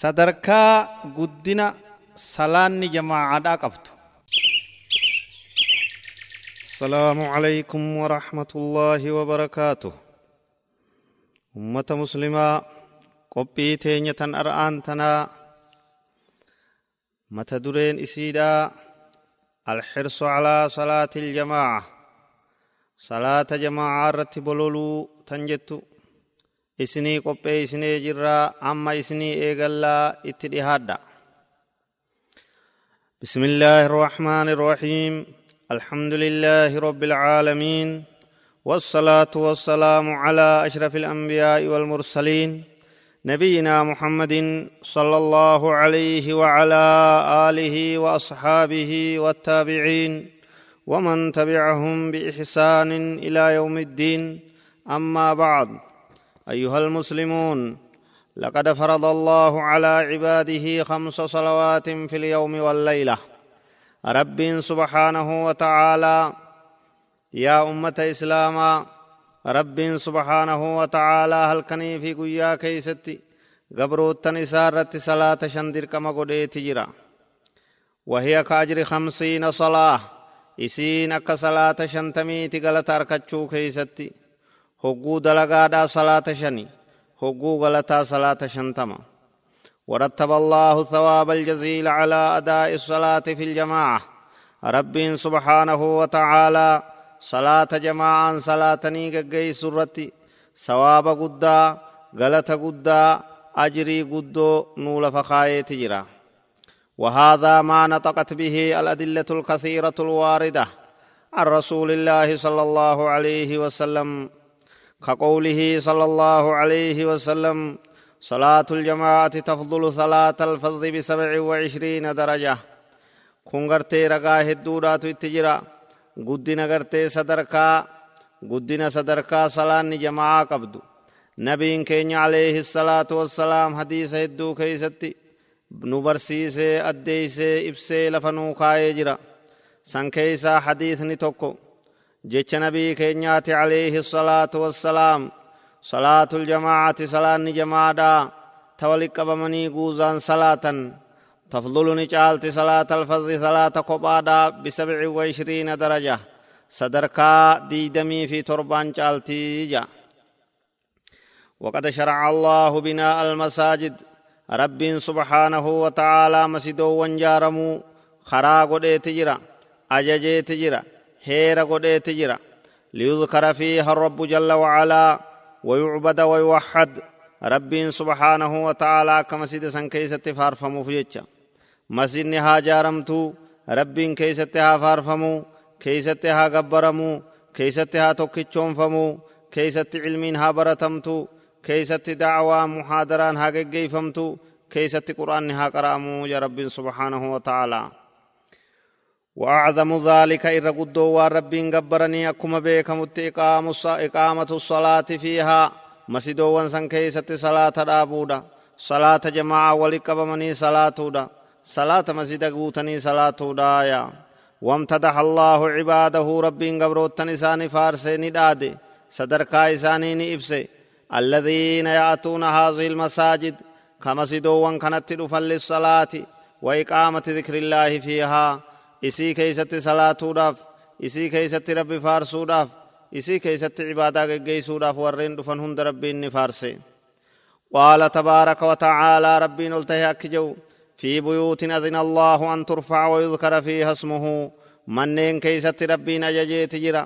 sadarkaa guddina salaanni jamaacadhaa qabtu السلام عليكم ورحمة الله وبركاته أمة مسلمة قبي تينية أرآن تنا متدرين إسيدا الحرص على صلاة الجماعة صلاة جماعة رتبولولو تنجتو isinii qopheeysinee jirraa amma isinii eegallaa itti dhihaadha. بسم الله الرحمن الرحيم الحمد لله رب العالمين والصلاة والسلام على أشرف الأنبياء والمرسلين نبينا محمد صلى الله عليه وعلى آله وأصحابه والتابعين ومن تبعهم بإحسان إلى يوم الدين أما بعد أيها المسلمون لقد فرض الله على عباده خمس صلوات في اليوم والليلة. رب سبحانه وتعالى يا أمة اسلاما رب سبحانه وتعالى هل كني في قيا كيستي قبروتن سارت صلاة شندر كما قديت جرا وهي كأجر خمسين صلاة إسين صلاة شنتمي تقلت أركتشو كيستي hogguu dalagaadhaa salaata shani. Hogguu galataa salaata shantama. ورتب الله ثواب الجزيل على أداء الصلاة في الجماعة رب سبحانه وتعالى صلاة جماعة صلاة نيجي سرتي ثواب قدا غلط قدا أجري قدو نول فخاية تجرا وهذا ما نطقت به الأدلة الكثيرة الواردة عن رسول الله صلى الله عليه وسلم كقوله صلى الله عليه وسلم صلاة الجماعة تفضل صلاة الفضل بسبع وعشرين درجة. كن غرتي رقا هدودات اتجرا قدنا غرتي صدركا قدنا صدركا صلاة جماعة قبدو نبي كين عليه الصلاة والسلام حديث هدو كيستي نبرسيسي أديسي إبسي لفنو كاي جرا سنكيسا حديثني توكو جيتش نبي كينيات عليه الصلاة والسلام. صلاة الجماعة صلاة جماعة. تولك بمني قوزان صلاة تفضل نجالت صلاة الفضل صلاة قبادا بسبع وعشرين درجة. صدركا ديدمي في تربان جالتي جا. وقد شرع الله بناء المساجد. رب سبحانه وتعالى مسجدو وانجارمو. خرا قد تجرا أججي تجرا هير قد تجرا ليذكر فيها الرب جل وعلا ويعبد ويوحد رب سبحانه وتعالى كمسجد سن كيست فارفمو فيجا مسجد ها جارمتو رب كيست ها فارفمو كيست ها قبرمو كيست ها توكيتشونفمو كيست علمين ها برتمتو كيست دعوة محاضران ها قيفمتو كيست قرآن ها قرامو يا رب سبحانه وتعالى وأعظم ذلك إر قدو والرب قبرني أكما بيكمت إقامة الصلاة فيها. مسجدو وانسان كيست صلاة دابودا صلاة جماعة ولقبمني صلاة صلاة مسجد قوتني صلاة دايا وامتدح الله عباده رب قبروتن إساني فارسي ندادي. صدركا إساني نئبسي. الذين يأتون هذه المساجد كمسجدو وان كانت دفن للصلاة وإقامة ذكر الله فيها. Isii keeysatti salaatuudhaaf isii keeysatti rabbi faarsuudhaaf isii keeysatti cibaadaa geggeeysuudhaaf warreen dhufan hunda rabbiin ni faarse qaala tabaaraka watacaalaa rabbiin ol tahe akki jedhu في بيوت أذن الله أن ترفع ويذكر فيها اسمه منين كيست ربين أججيت جرا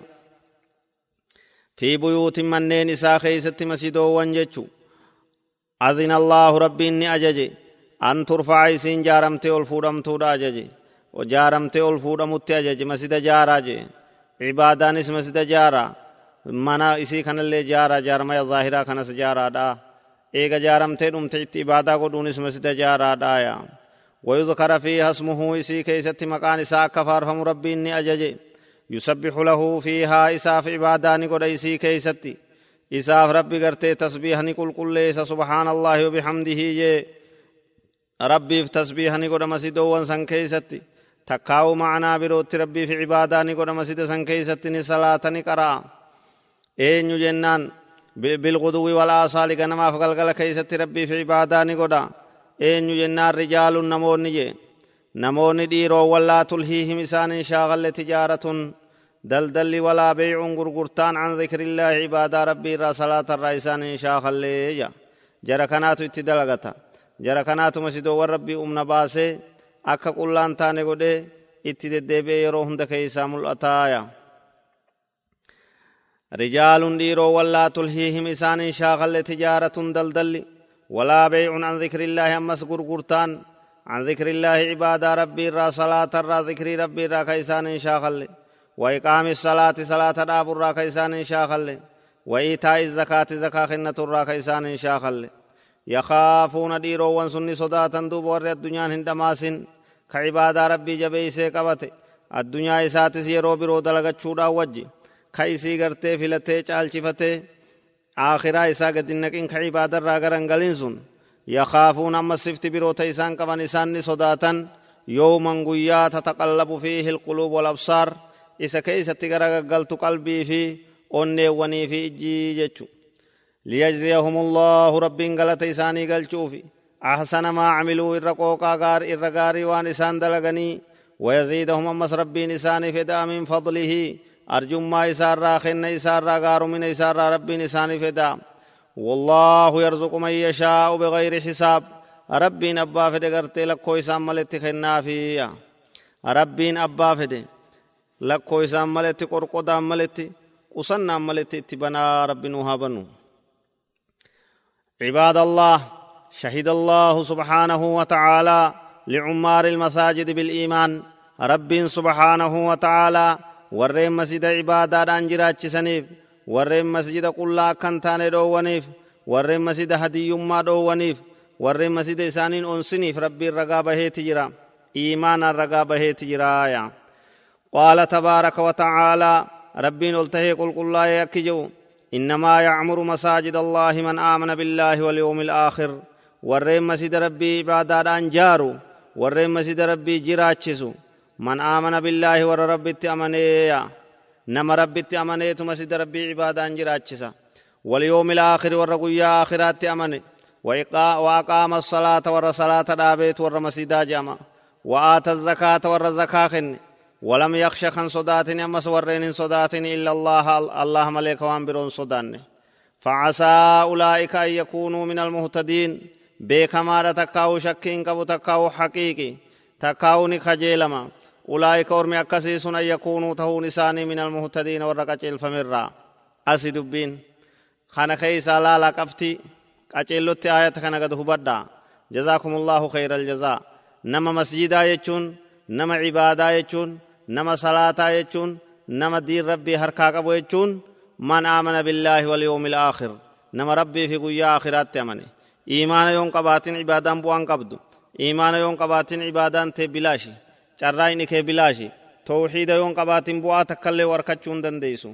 في بيوت منين إسا كيست مسجدو وانججو أذن الله ربين أججي أن ترفع إسين جارمتي والفورمتو أججي jaaramtee ol fuudhamutti ajaje masida jaaraa jee cibaadaanis masida jaaraa mana isii kanallee jaaraa jaarmaya zaahiraa kanas jaaraadha eega jaaramtee dhumte itti ibaadaa godhuunis masida jaaraadhaaya ويذكر فيها اسمه إسي كيست مكان إساء كفار فم ربي إني أجج يسبح له فيها إساف عبادان قد إسي كيست إساف ربي قرتي تسبيحني كل كل ليس سبحان الله وبحمده جي ربي في تسبيحني قد مسيدو وانسان كيستي تكاو معنا بروت ربي في عباداني قد مسجد سن كيستني صلاتني قرا اين جنان بالغدو والآصال غنما فقلقل كيست ربي في عباداني قد eenyu jennaan rijaalun namoonni jee namoonni dhiiroowwan laa tulhiihim isaan hin shaagalle tijaaratun daldalli walaa beeycuun gurgurtaan an zikrillaahi ibaadaa rabbii irraa salaatarraa isaan hin shaakallee ja jara kanaatu itti dalagata jara kanaatu masidoowwan rabbii umna baasee akka qullaan taane godhee itti deddeebi'ee yeroo hunda keeysaa mul'ataaya rijaalun dhiiroowwan laa tulhiihim isaan hin shaakalle tijaaratun daldalli walaa beeycuun an zikrillaahi ammas gurgurtaan عن ذكر الله عبادة ربي را صلاة را ذكر ربي را كيسان شاخل وإقام الصلاة صلاة داب را كيسان شاخل وإيتاء الزكاة زكاة خنة را كيسان شاخل يخافون ديرو وانسني صداتا دوب ور الدنيا هندماس كعبادة ربي جبيسي قبت الدنيا إساتس يرو برو دلغت شودا وجي كيسي غرتي فلتي چالچفتي آخرا إسا قد إنكين كعبادة را غرنگلين سن يخافون أما السفت بروت إسان كمان إسان صداتا يوما قيا تتقلب فيه القلوب والأبصار إسا كيسة تغرق قلت قلبي في أني وني في إجي ليجزيهم الله رب قلت إساني قلتشوفي أحسن ما عملوا إرقوقا غار إرقاري وان إسان دلغني ويزيدهم أمس ربين إساني فدا من فضله. أرجو ما إسان راخن إسان راغار من إسان ربين إساني فدا. والله يرزق من يشاء بغير حساب. ربين أبا فدي قرتي لكو إسان ملت خنافي ربين أبا فدي لكو إسان ملت قرقودا ملت قصنا ملت اتبنا رب نوها عباد الله شهد الله سبحانه وتعالى لعمار المساجد بالإيمان رب سبحانه وتعالى مسجد عبادة أنجرات سنيف warreen masjida qullaa akkan taane dhoowwaniif warreen masjida hadiyyummaa dhoowwaniif warreen masjida isaaniin onsiniif rabbiin ragaa baheeti jira iimaanaan ragaa baheeti jiraaya qaala tabaaraka watacaalaa rabbiin ol tahee qulqullaa'ee akki jedhu innamaa yacmuru masaajida allaahi man aamana billaahi walyoomi alaakhir warreen masjida rabbii ibaadaadhaan jaaru warreen masjida rabbii jiraachisu man aamana billaahi warra rabbitti amaneeya nama rabbitti amaneetu masjida rabbii cibaadaan jiraachisa واليوم الآخر والرقيا آخرات أمن وأقام الصلاة ور صلاة دابيت ور مسجدا جامع وآت الزكاة ور زكاة ولم يخش خن صدات أمس ورين صدات إلا الله الله ملك وان صدان فعسى أولئك أن يكونوا من المهتدين بكما تكاو شكين كبو تكاو حقيقي تكاو نخجيلما أولئك أرمي أكسيسون أن يكونوا تهون إساني من المهتدين والرقاة الفمرة أسي دبين خانا خيسا لا لا قفتي قاچيلوتي آيات خانا قد هبدا جزاكم الله خير الجزاء نما مسجدا يچون نما عبادا يچون نما صلاة يچون نما دين ربي هركا قبو يچون من آمن بالله واليوم الآخر نما ربي في قويا آخرات إيمان يوم قباتين عبادان بوان قبدو إيمان يوم قباتين عبادان تبلاشي carraayni kee bilaashi tawxiida yoon qabaatin bu'aa takkallee warkachuu hin dandeeysu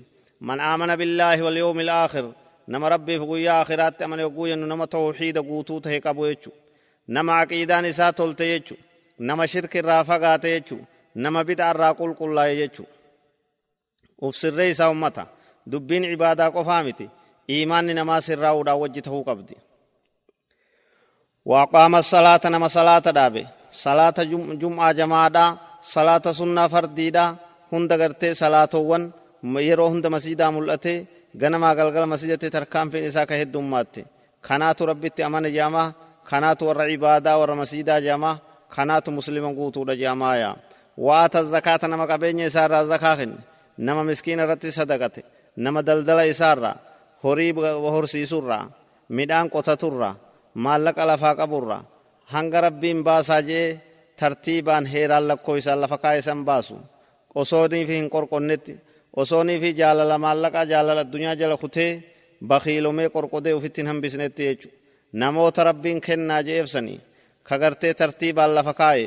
man aamana billaahi walyoomi alaakhir nama rabbiif guyyaa akhiraatti amane yogguu jennu nama tawxiida guutuu tahe qabu jechu nama aqiidaan isaa tolte jechu nama shirki irraa fagaate jechu nama bid'a irraa qulqullaa'e jechu uf sirree isaa ummata dubbiin cibaadaa qofaa miti iimaanni namaa sirraa'uudhaan wajji tahuu qabdi waaqaama salaata nama salaata dhaabe salaata jum'aa jamaadhaa salaata sunnaa fardiidhaa hunda gartee salaatowwan yeroo hunda masiidaa mul'ate ganamaa galgala masijatti tarkaanfiin isaa ka heddummaatti kanaatu rabbitti amana jaamaa kanaatu warra ibaadaa warra masiidaa jaamaa kanaatu muslima guutuudha jaamaaya waata zakaata nama qabeenya isaarraa zakaa kenne nama miskiina irratti sadaqate nama daldala isaarraa horii horsiisurraa midhaan qotaturraa maallaqa lafaa qaburraa hanga rabbiin baasaa jee tartiibaan heeraan lakkoo isaan lafa kaa'isan baasu osoonii fi hin qorqonnetti osoonii fi jaalala maallaqaa jaalala addunyaa jala kutee bakiilomee qorqodee ufitti hin hambisnetti jechuudha namoota rabbiin kennaa je'eefsanii kagartee tartiibaan lafa kaa'e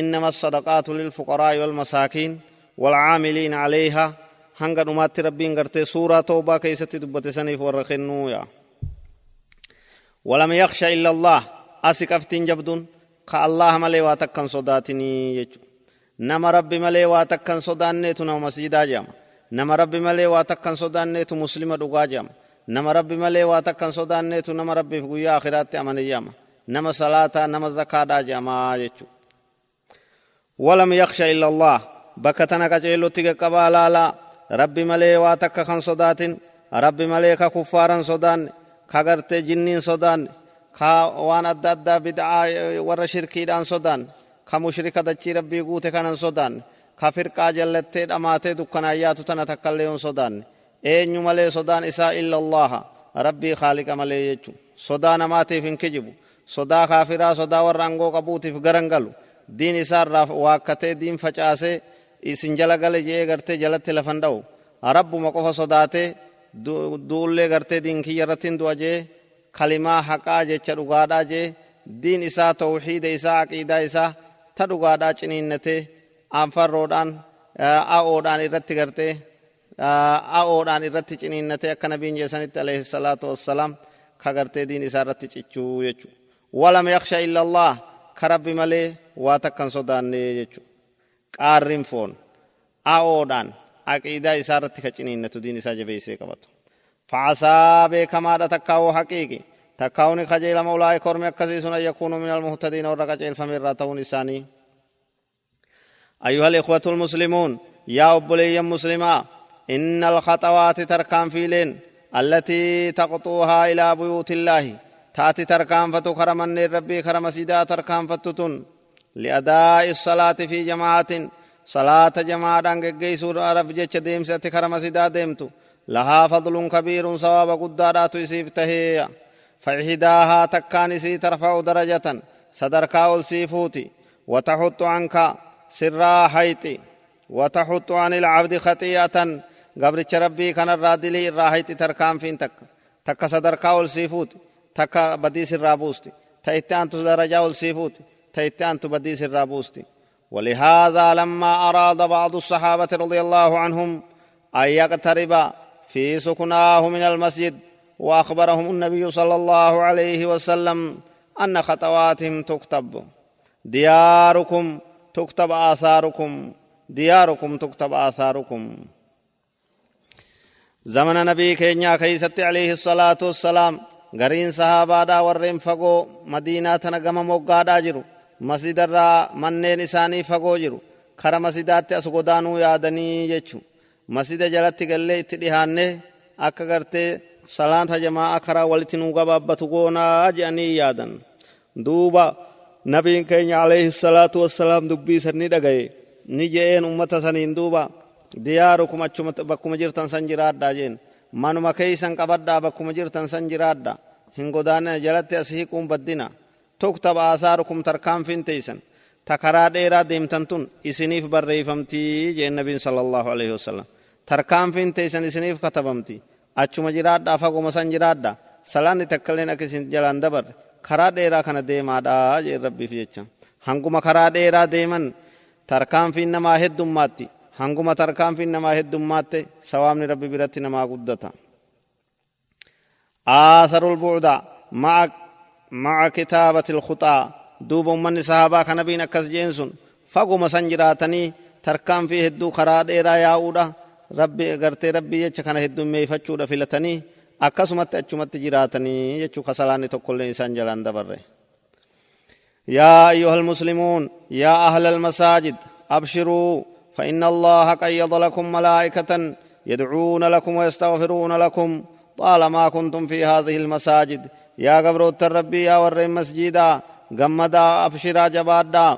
إنما الصدقات للفقراء والمساكين والعاملين عليها hanga dhumaatti rabbiin gartee suuraa toobaa keessatti dubbate saniif warra kennuu yaa ولم يخشى إلا الله allah malee waa takkan sodaatinii jechu nama rabbi malee waa takkan sodaanneetu nama masiidaa jedhama nama rabbi malee waa takkan sodaanneetu muslima dhugaa jedhama nama rabbi malee waa takkan sodaanneetu nama rabbiif guyyaa akhiraatti amane jedhama nama salaataa nama zakaadhaa je'amaa jechuudha ولم يخشى إلا الله بكتنا كجيلو تيقبا لا لا ربي ملي واتك خان صدات ربي ملي كفارا صدان كغرت جنين صدان كا وان أدى أدى بدعا ور شركي دان صدان كمشرك دچي ربي قوت كان صدان كفرقا جلت أماتي دكنا آيات تنا تكليون صدان أين ملي صدان إساء إلا الله ربي خالق ملي يجو صدان ماتي فين كجبو صدا خافرا صدا ورانغو قبوتي في غرنغلو diin isaarraa waakkatee diin facaasee isin jala gale jee gartee jalatti lafan dha'u. Rabbuma qofa sodaatee duullee gartee diin kiyya irratti du'a jee kalimaa haqaa jecha dhugaadhaa jee diin isaa tawxiida isaa aqiidaa isaa ta dhugaadhaa ciniinnatee anfarroodhaan a'oodhaan irratti gartee a'oodhaan irratti ciniinnatee akka nabiin jeesanitti alayhi salaatu wassalaam ka gartee diin isaa irratti cichuu jechuudha walam yaksha illa allah malee waa takkan sodaanne jechuudha qaarrin foon a'oodhaan ciniinnatu diin isaa jabeessee qabatu facaasaa beekamaadha takkaawoo haqiiqi takkaawuni kajeelama ulaa'ee kormi akkasii sun an yakuunu min almuhtadiina warra qaceelfame irraa ta'uun isaanii أيها الإخوة المسلمون يا أبلي مسلما إن الخطوات تركان فيلين التي تقطوها إلى بيوت الله تاتي تركان فتو خرمن ربي خرم سيدا تركان فتتن لأداء الصلاة في جماعة جماعة أنجي سورة عرف جيش ديم سيتي خرم سيدا ديمتو لها فضل كبير صواب قدارات يسيف تهيا فإحداها تكان سي ترفع درجة صدركا والسيفوتي وتحط عنك سرا حيتي وتحط عن العبد خطيئة قبرتش ربي كان الرادلي الراحيتي تركان فين تك تك صدركا والسيفوتي تك بديس الرابوستي تيتان درجة والسيفوتي تيتان بديس الرابوستي ولهذا لما أراد بعض الصحابة رضي الله عنهم أن يقترب في سكناه من المسجد وأخبرهم النبي صلى الله عليه وسلم أن خطواتهم تكتب. دياركم تكتب آثاركم دياركم تكتب آثاركم. زمن نبي كينيا كيست عليه الصلاة والسلام غرين صحابة دا ورين فقو مدينة تنقم موقع دا جرو مسجد الرا منين إساني فقو جرو خر مسجدات أسقودانو يادني يجو مسجد جلت قلي اتدهانه akka gartee salaata jamaa karaa walitti nuu gabaabbatu goonaa jedhanii yaadan duuba nabiin keenya alayhi salaatu wassalaam dubbii san ni dhagaye ni je'een ummata saniin duuba diyaarukum achuma bakkuma jirtan san jiraadhaa jeen manuma keeysan qabadhaa bakkuma jirtan san jiraadha hin godaanina jalatti as hiquun baddina tuktaba aasaarukum tarkaanfin teeysan ta karaa dheeraa deemtan tun isiniif barreeffamtii jeen nabiin sala allahu alaihi wasallam tarkaanfiin teeysan isiniif katabamti achuma jiraadhaa faguma san jiraadha salaanni takkaleen akka isin jalaan dabarre karaa dheeraa kana deemaadha jeen rabbiif jecha hanguma karaa dheeraa deeman tarkaanfiin namaa heddummaatti hanguma tarkaanfiin namaa heddummaatte sawaabni rabbi biratti namaa guddata آثر البعد مع مع كتابة الخطى دوب من صحابة كان بين أكس جينسون فقم سنجراتني تركان فيه الدو خراد إيرا ياودا rabbi gartee rabbii jecha kana heddummeeffachuudha filatanii akkasumatti achumatti jiraatanii jechuu kasalaanni tokkollee isaan jalaan dabarre. يا أيها المسلمون يا أهل المساجد أبشروا فإن الله قيض لكم ملائكة يدعون لكم ويستغفرون لكم طالما كنتم في هذه المساجد يا قبر الربي يا ور مسجدا قمدا أبشرا جبادا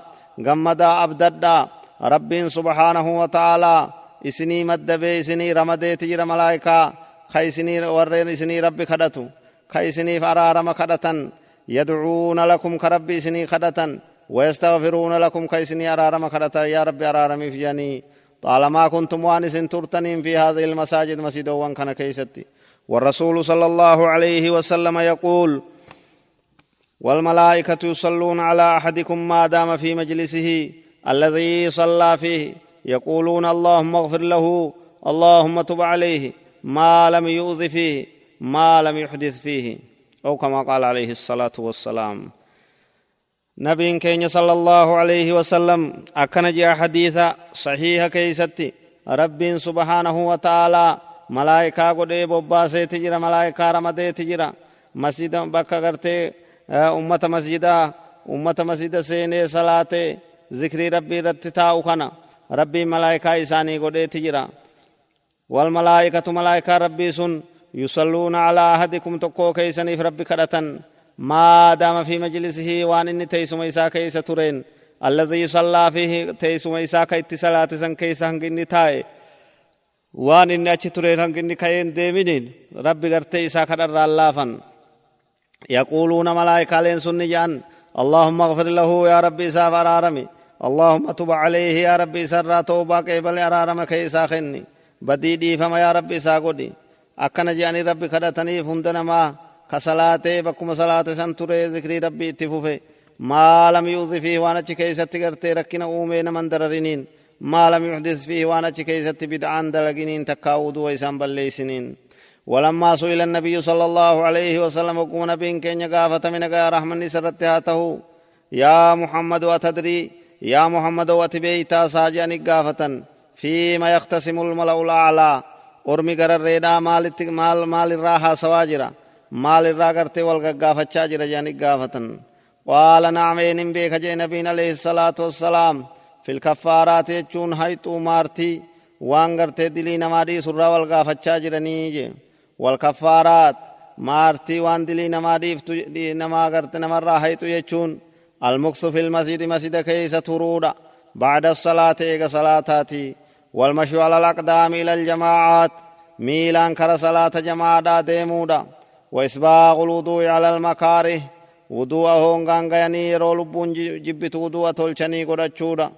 قمدا أبددا رب سبحانه وتعالى isinii maddabee isinii ramadeeti jira malaayikaa ka isinii warreen isinii rabbi kadhatu ka isiniif araarama kadhatan yadcuuna lakum ka rabbi isinii kadhatan ويستغفرون لكم كيسني أرارم كرتا يا ربي أرارم في جاني طالما كنتم وانس ترتنين في هذه المساجد مسجد وان كان كيستي والرسول صلى الله عليه وسلم يقول والملائكة يصلون على أحدكم ما دام في مجلسه الذي صلى فيه يقولون اللهم اغفر له اللهم تب عليه ما لم يؤذ فيه ما لم يحدث فيه. أو كما قال عليه الصلاة والسلام. نبي كين صلى الله عليه وسلم أكن جاء حديث صحيح كيستي رب سبحانه وتعالى ملائكة قد بوباسي تجرى ملائكة رمدي تجرى مسجد بكا غرتي أمة مسجدا أمة مسجد سيني صلاة ذكر ربي رتتا أخنا ربي ملائكة إساني قد تجرا والملائكة ملائكة ربي سن يصلون على أحدكم تقو كيسني في ربي كرة ما دام في مجلسه وان إني تيسم إسا كيس ترين الذي صلى فيه تيسم إسا كيت صلاة سن كيس هنگني تاي وان إني أچ ترين هنگني كيين ديمين ربي غرتي إسا كرر اللافن يقولون ملائكة لين سن جان اللهم اغفر له يا ربي إسا فرارمي اللهم تب عليه يا ربي سرى توبا قبل أرارم كيسا خني بدي فما يا ربي إسا قدي akkana je'anii rabbi kadhataniif hunda namaa ka salaatee bakkuma salaate san turee zikrii rabbi itti fufe. Maa lam yuuzi fiihi waan achi keeysatti ما لم يحدث فيه وأنا كيف تبدع عن دلقنين تكاود ويسان بالليسنين ولما سئل النبي صلى الله عليه وسلم وقوم نبي كن يقافة من قاية رحمة سرتهاته يا محمد وتدري يا محمد وتبيتا ساجان قافة فيما يختصم الملأ الأعلى أرمي قرر الريدا مال مال مال الراحة سواجرا مال الراغرت والقافة شاجرا جان قافة قال نعم بيك جي نبينا عليه الصلاة والسلام. Fil kaffaaraati jechuun hayxuu maartii waan gartee dilii namaa dhiisurraa wal gaafachaa jiranii je. Wal kaffaaraat maartii waan dilii namaa dhiiftu namaa garte namarraa hayxu jechuun. في المسجد مسجد كيس ترود بعد الصلاة إيغا صلاتاتي والمشي على الأقدام إلى الجماعات ميلان كر صلاة جماعة ديمودا وإسباغ الوضوء على المكاره وضوء هونغان غياني يرو لبون جبت وضوء تولشني قرأتشودا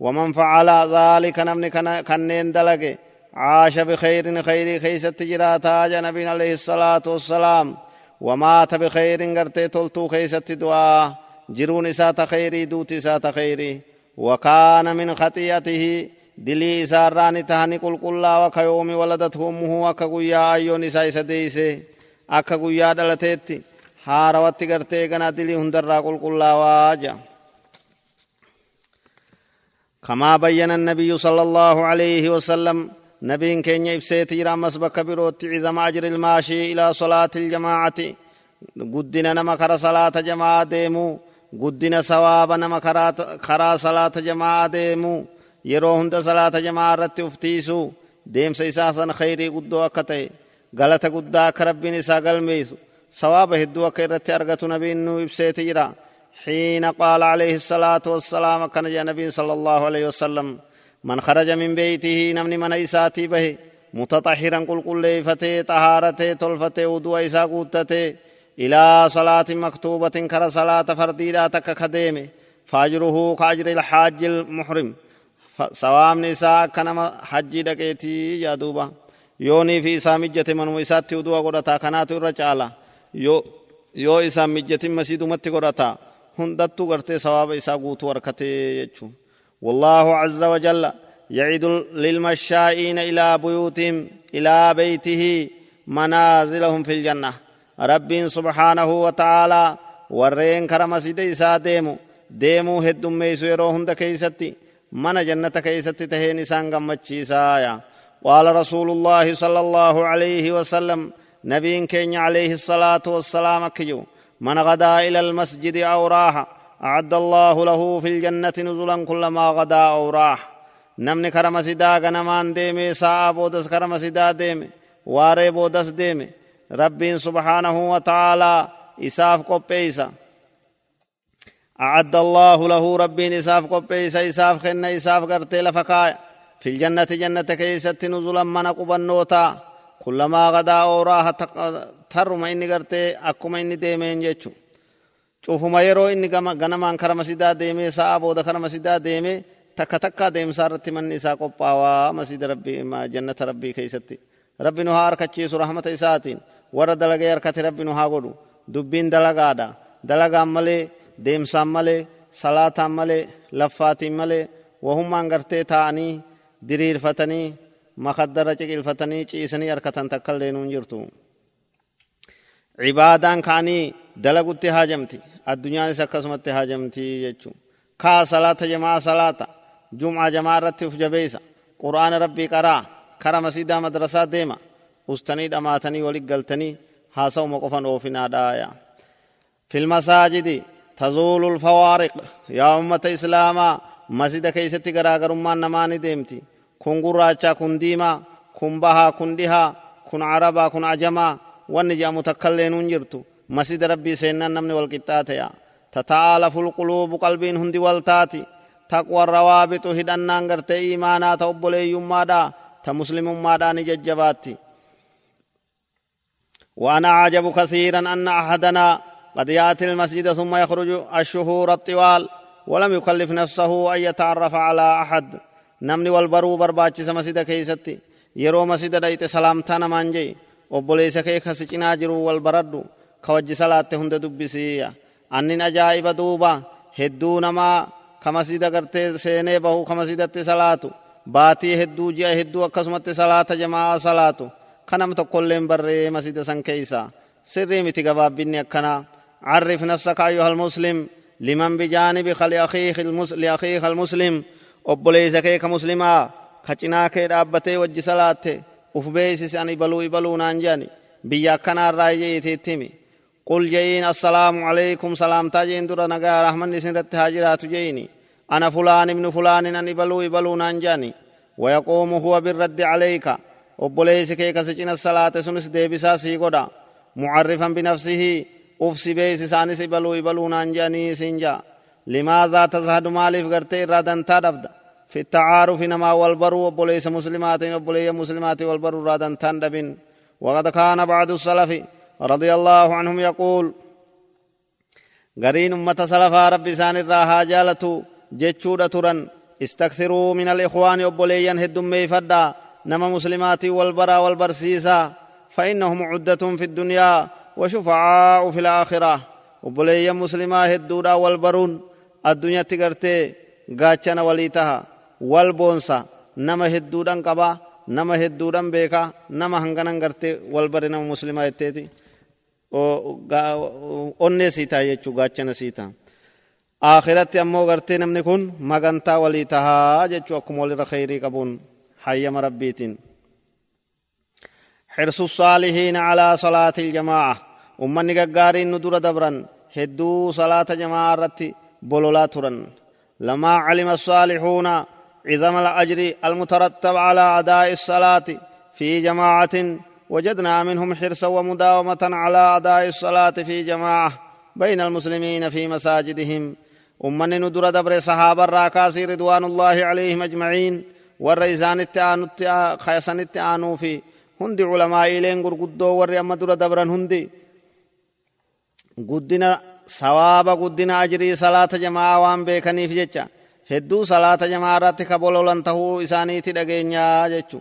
ومن فعل ذلك نبن كنين دلق عاش بخير خير خيسة تجرا تاج نبينا عليه الصلاة والسلام. ومات بخير غرت تلتو خيسة دعا جرون سات خيري دوت سات خيري. وكان من خطيئته دلي ساراني تهاني قل قل الله وكيومي ولدته أمه وكغويا أيو نساء سديسي. أكغويا دلتت هاروات تغرتي غنا دلي هندر قل قل واجا. كما بين النبي صلى الله عليه وسلم نبي كين يبسيت رامس بكبروت عظم أجر الماشي إلى صلاة الجماعة قدنا نمكر صلاة جماعة ديمو قدنا ثواب نمكر خرا صلاة جماعة ديمو yeroo hunda salaata jamaa irratti uftiisu deemsa isaa sana khayrii guddoo akka ta'e galata guddaa akka rabbiin isaa galmeessu sawaaba hedduu akka irratti argatu nabiin nu ibseeti jira حين قال عليه الصلاة والسلام كان جاء نبي صلى الله عليه وسلم من خرج من بيته نمني من إساتي به متطهرا قل قل ليفتي طهارته تلفتي ودو إسا قوتته إلى صلاة مكتوبة كر صلاة فرديدة تك خديمه فاجره كأجر الحاج المحرم sawaabni isaa akka nama hajjii dhaqeetii yaa duuba yoonii fi isaa mijjate manuma isaatti udu'a godhata kanaatu irra caala yoo isaan mijjatin gartee sawaaba isaa guutuu harkatee jechuun. والله عز وجل يعد للمشائين إلى بيوتهم إلى بيته منازلهم في الجنة رب سبحانه وتعالى ورين كرم سيدي سا ديمو ديمو هدوم ميسو يروهم دا كيستي من جنة كيست تهين سان غمچيسايا قال رسول الله صلى الله عليه وسلم نبي كين عليه الصلاة والسلام كيو من غدا إلى المسجد أو راح أعد الله له في الجنة نزلا كلما غدا أو راح. نمني كرم سدا غنمان ديمي ساعة بودس كرم سدا ديمي واري بودس ديمي. ربين سبحانه وتعالى إساف قبيسا. أعد الله له ربي إساف قبيس إساف خن إساف قرتي لفكايا. في الجنة جنة كيست نزلا من قبنوتا كلما غدا أوراها ترم إني قرتي أكما إني ديمين جيتشو cufuma yeroo inni ganamaan kara masidaa deemee sa'a booda kara masidaa deemee takka takkaa deemsaa irratti manni isaa qophaawaa masida rabbii jannata rabbii keessatti rabbi nu haa harkachiisu rahmata isaatiin warra dalagee harkate rabbi nu haa godhu dubbiin dalagaadha dalagaan malee deemsaan malee salaataan malee laffaatiin malee wahummaan gartee taa'anii diriirfatanii makaddara ciqilfatanii ciisanii harkatan takkaillee nuun jirtu cibaadaan ka'anii dalagutti haajamti addunyaanis akkasumatti haajamti jechuu kaa salaata jamaa salaata jum'aa jamaa irratti uf jabeeysa qur'aana rabbii qaraa kara masiidaa madrasaa deema ustanii dhamaatanii walit galtanii haasa'uma qofan oofinaadhaaya في المساجد تزول الفوارق يا أمة إسلاما مسجد كيستي غراغر أمان نماني ديمتي كن قراچا كن ديما كن بها كن دها كن عربا كن عجما ونجا متكلين جرتو مسجد ربي سينا نمني والقطات يا تتعالف القلوب قلبين هندي والتاتي تقوى الروابط هدنان غرتي إيمانا تقبلي يمادا تمسلم مادا نججباتي وأنا أعجب كثيرا أن أحدنا قد يأتي المسجد ثم يخرج الشهور الطوال ولم يكلف نفسه أن يتعرف على أحد نمني والبرو برباچس مسجد كيستي يرو مسجد دايت سلامتا نمان جي obboleessa kee kasicinaa jiru wal baradhu ka wajji salaatte hunda dubbisiiya annin ajaa'iba duuba hedduu namaa ka masjida gartee seenee bahu ka masjidatti salaatu baatii hedduu ji'a hedduu akkasumatti salaata jamaa salaatu ka nam tokkolleen barree masjida san keeysa sirrii miti gabaabbinni akkanaa عرف نفسك أيها المسلم لمن بجانب لأخيك لأخيك المسلم obboleeysa kee ka muslimaa ka uf beeysisi ani ibaluu ibaluu naan jedhani biyya akkanaarraa jeetiitti himi qul je'iin assalaamu alaykum salaamtaa jeen dura nagaa rahmanni isin irratti haa jiraatu je'ini ana fulaan ibnu fulaanin an ibaluu ibaluu naan jedhani wayaquumu huwa birraddi calayka obboleeysi kee kasi cina salaate sunis deebisaa sii godha mucarrifan binafsihii ufsi beeysi isaanis ibaluu ibaluu naan jedhanii siin ja'a لماذا تزهد مالف غرتي رادن تدبد في التعارف نما والبرو وبوليس مسلمات وبولي مسلمات والبرو رادن تندبن وقد كان بعد السلف رضي الله عنهم يقول غرين أمة سلفا ربي سان الراها جالتو جتشودة ترن استكثروا من الإخوان وبوليا هدم ميفدا نما مسلمات والبرا والبرسيسا فإنهم عدة في الدنيا وشفعاء في الآخرة. وبوليا مسلما هدودا والبرون gartee gaachana walii taha wal boonsa nama hedduudhan qaba nama hedduudhan beeka nama hanganan gartee wal bare nama muslimaa jetteeti onnee sii ta'a jechuu gaachana sii ta'a akhiratti ammoo gartee namni kun magantaa walii tahaa jechuu akkuma walirra khayrii qabuun hayyama rabbiitiin حرص الصالحين على صلاة الجماعة أمني قارين ندور دبرا هدو صلاة جماعة رتي بولولا ترن لما علم الصالحون عظم الأجر المترتب على أداء الصلاة في جماعة وجدنا منهم حرصا ومداومة على أداء الصلاة في جماعة بين المسلمين في مساجدهم. أمن ندر دبر صحابة الراكاسي رضوان الله عليهم أجمعين والرئيسان التعانو خيسان التعانو في هندي علماء إلين قرقدو ور أما در دبرا هندي قدنا sawaaba guddina ajrii salaata jamaa waan beekaniif jecha hedduu salaata jamaa irratti ka bololan tahuu isaaniiti dhageenyaa jechu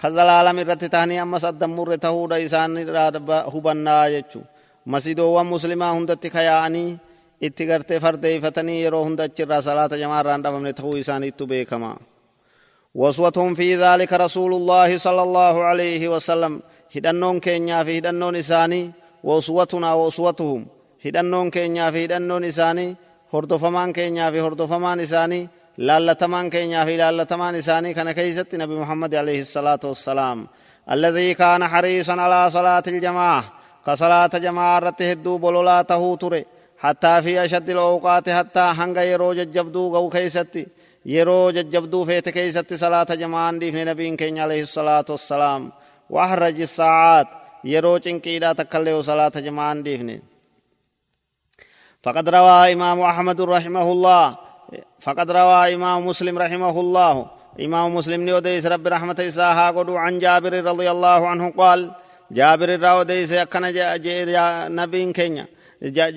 ka zalaalam irratti tahanii ammas addammurre tahuudha isaan irraa hubannaa jechu masidoowwan muslimaa hundatti ka yaa'anii itti gartee fardeeyfatanii yeroo hunda achirraa salaata jamaa irraa hin dhabamne tahuu isaaniittu beekama وصوتهم في ذلك رسول الله صلى الله عليه وسلم هدنون كينيا في هدنون إساني وصوتهم hidhannoon keenyaa fi hidhannoon isaanii hordofamaan keenyaa fi hordofamaan isaanii laallatamaan keenyaa fi laallatamaan isaanii kana keeysatti nabi muhammad alayhi الصلاة والسلام الذي كان حريصا على صلاة الجماعة كصلاة جماعة رته الدوب ولا تهوتر حتى في أشد الأوقات حتى هنگا يرو ججبدو غو كيستي يرو ججبدو فيت كيستي صلاة جماعة ديفن نبي كين عليه الصلاة والسلام وأحرج الساعات يرو چنكيدا تكاليو صلاة جماعة ديفن فقد روى إمام أحمد رحمه الله فقد روى إمام مسلم رحمه الله. إمام مسلم نيوديس رب رحمة إساها قدو عن جابر رضي الله عنه قال جابر راوديس أكنا نبي كينيا.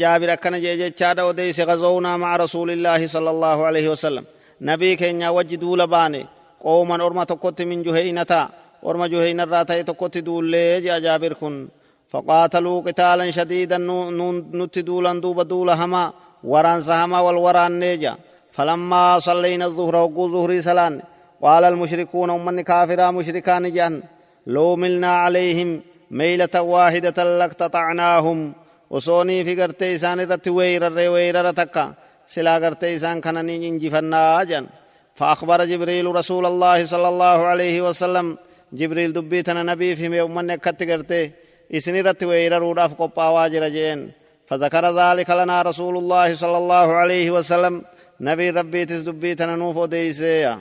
جابر أكنا جيجا وديس غزونا مع رسول الله صلى الله عليه وسلم. نبي كينيا وجدوا لباني. قوما أرما تقوت من جهينتا. أرما جهين الراتي تقوت دول جابر كن. فقاتلوا قتالا شديدا نتدولا دوب دولا هما وران سهما والوران نيجا. فلما صلينا الظهر وقو ظهري سلان قال المشركون أمن كافرا مشركان جان لو ملنا عليهم ميلة واحدة لاقتطعناهم وصوني في قرتي إسان رت ويرر ويرر تكا سلا قرتي إسان كنني انجفنا جان. فأخبر جبريل رسول الله صلى الله عليه وسلم جبريل دبيتنا نبي في يوم من قرتي isin irratti weeyraruudhaaf qophaawaa jira jeen. فذكر ذلك لنا رسول الله صلى الله عليه وسلم نبي ربي تسدبي تننوف وديسيا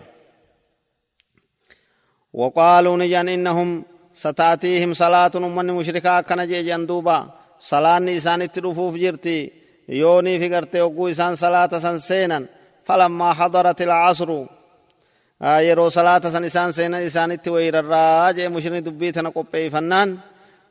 وقالوا نجان إنهم ستاتيهم صلاة من مشركا كان جيجان دوبا صلاة إسان اتروفوف جرتي يوني في قرتي وقو إسان صلاة سنسينا فلما حضرت العصر yeroo salaata san isaan seenan isaanitti wayirarraa jee mushriin dubbii tana qopheeffannaan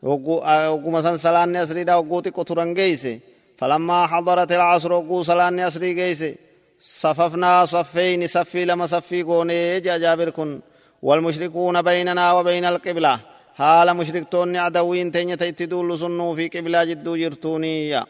وقوم سلان أسري دا وقوت قطران جيسي فلما حضرت العصر وقو سلان أسري جيسي صففنا صفين صفي لما صفي قوني جابر كن والمشركون بيننا وبين القبلة حال مشركتون عدوين تين تيتدول سنو في قبلة جدو جرتوني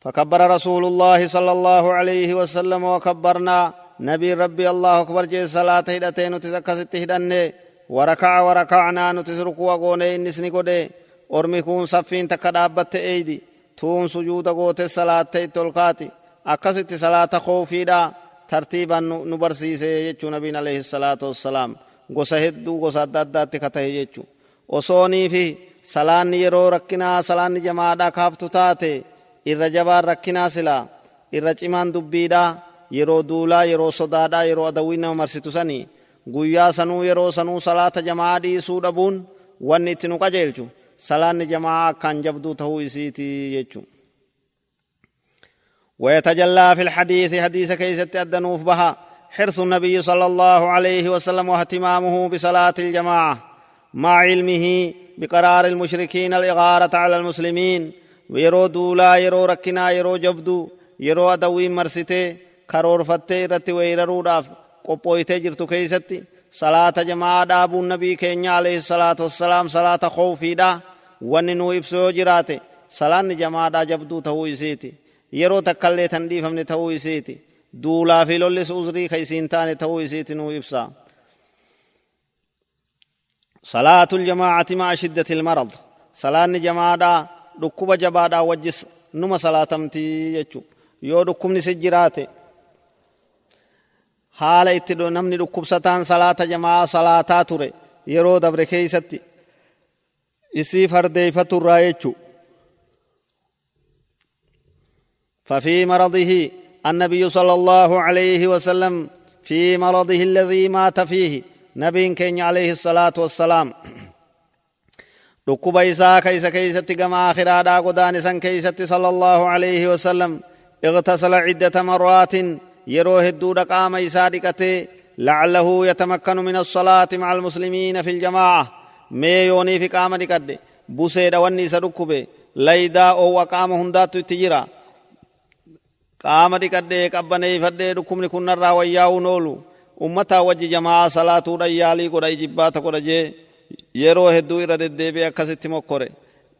فكبر رسول الله صلى الله عليه وسلم وكبرنا نبي ربي الله أكبر جي صلاة هدتين تسكست هدنه وركع وركعنا نتسرقوا قوني إنسني قده أرمي كون صفين تكا دابت أيدي تون سجود قوت الصلاة تلقاتي أكست صلاة خوفي دا ترتيبا نبرسيسي يجو نبين عليه الصلاة والسلام adda addaatti ka ta'e jechu osoonii fi salaanni yeroo rakkinaa salaanni jamaadhaa kaaftu taate irra jabaan rakkinaa silaa irra cimaan dubbiidhaa yeroo duulaa yeroo sodaadhaa yeroo adawwiin nama marsitu sanii guyyaa sanuu yeroo sanuu salaata jamaa dhiisuu dhabuun wanni itti nu qajeelchu salaanni jamaa akkaan jabduu ta'uu isiiti jechu. ويتجلى في الحديث حديث كيست أدنوف بها حرص النبي صلى الله عليه وسلم واهتمامه بصلاة الجماعة مع علمه بقرار المشركين الإغارة على المسلمين ويرو دولا يرو ركنا يرو جبدو يرو أدوي مرسته كرور فتة رتي ويرو qophooytee jirtu keeysatti salaata jamaa dhaabuun nabii keenya alayhi salaatu wassalaam salaata khowfiidha wanni nuu ibsu yoo jiraate salaanni jamaadhaa jabduu ta'uu isiiti yeroo takkallee tan dhiifamne ta'uu isiiti duulaa fi lollis uzrii ka isiin taane ta'uu isiiti nuu ibsa صلاة الجماعة مع شدة المرض صلاة جماعة دكوبة جبادة وجس نما صلاة تمتي يجو يو دكوم نسجراتي haala itti namni dhukkubsataan salaata jamaa salaataa ture yeroo dabre keeysatti isii fardeeyfaturraa jechu. ففي مرضه النبي صلى الله عليه وسلم في مرضه الذي مات فيه نبي كين عليه الصلاة والسلام ركب إساء كيس كيست كما آخر آدا قدان صلى الله عليه وسلم اغتسل عدة مرات يروه الدود قام إسادقته لعله يتمكن من الصلاة مع المسلمين في الجماعة مي يوني في قام دقد بوسيد وني سركبه ليدا أو قام هندات تجرا قام دقد قبني فد دكم لكن الرا وياو نولو أمتا وجه جماعة صلاة ريالي قد جبات قد جي yeroo hedduu irra deddeebi'e akkasitti mokkore.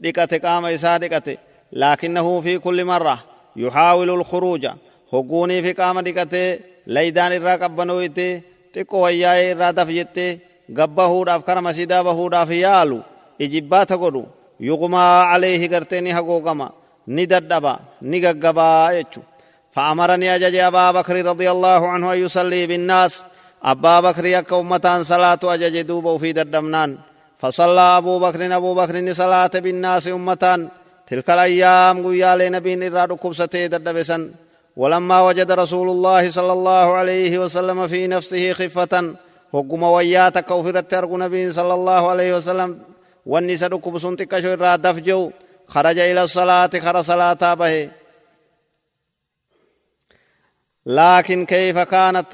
Dhiqate qaama isaa dhiqate. Lakinnahu fi kulli marra yuhaawilu lkhuruuja hogguunii fi qaama dhiqatee laydaan irraa qabbanooyte xiqqoo wayyaa'ee irraa daf jettee gabbahuudhaaf kara masiidaa bahuudhaaf yaalu ijibbaata godhu yuqumaa aleehi gartee ni hagoogama ni dadhaba ni gaggabaa jechu فأمرني أجج أبا بكر رضي الله عنه أن يصلي بالناس أبا بكر يك أمتان صلاة أجج دوب في دردمنان فصلى أبو بكر أبو بكر صلاة بالناس أمتان تلك الأيام قيا لنبين إراد كبسته دردبسن ولما وجد رسول الله صلى الله عليه وسلم في نفسه خفة وقم وياتك وفرت أرق نبي صلى الله عليه وسلم والنساء كبسون تكشو إرى دفجو خرج إلى الصلاة خر صلاة به. لكن كيف كانت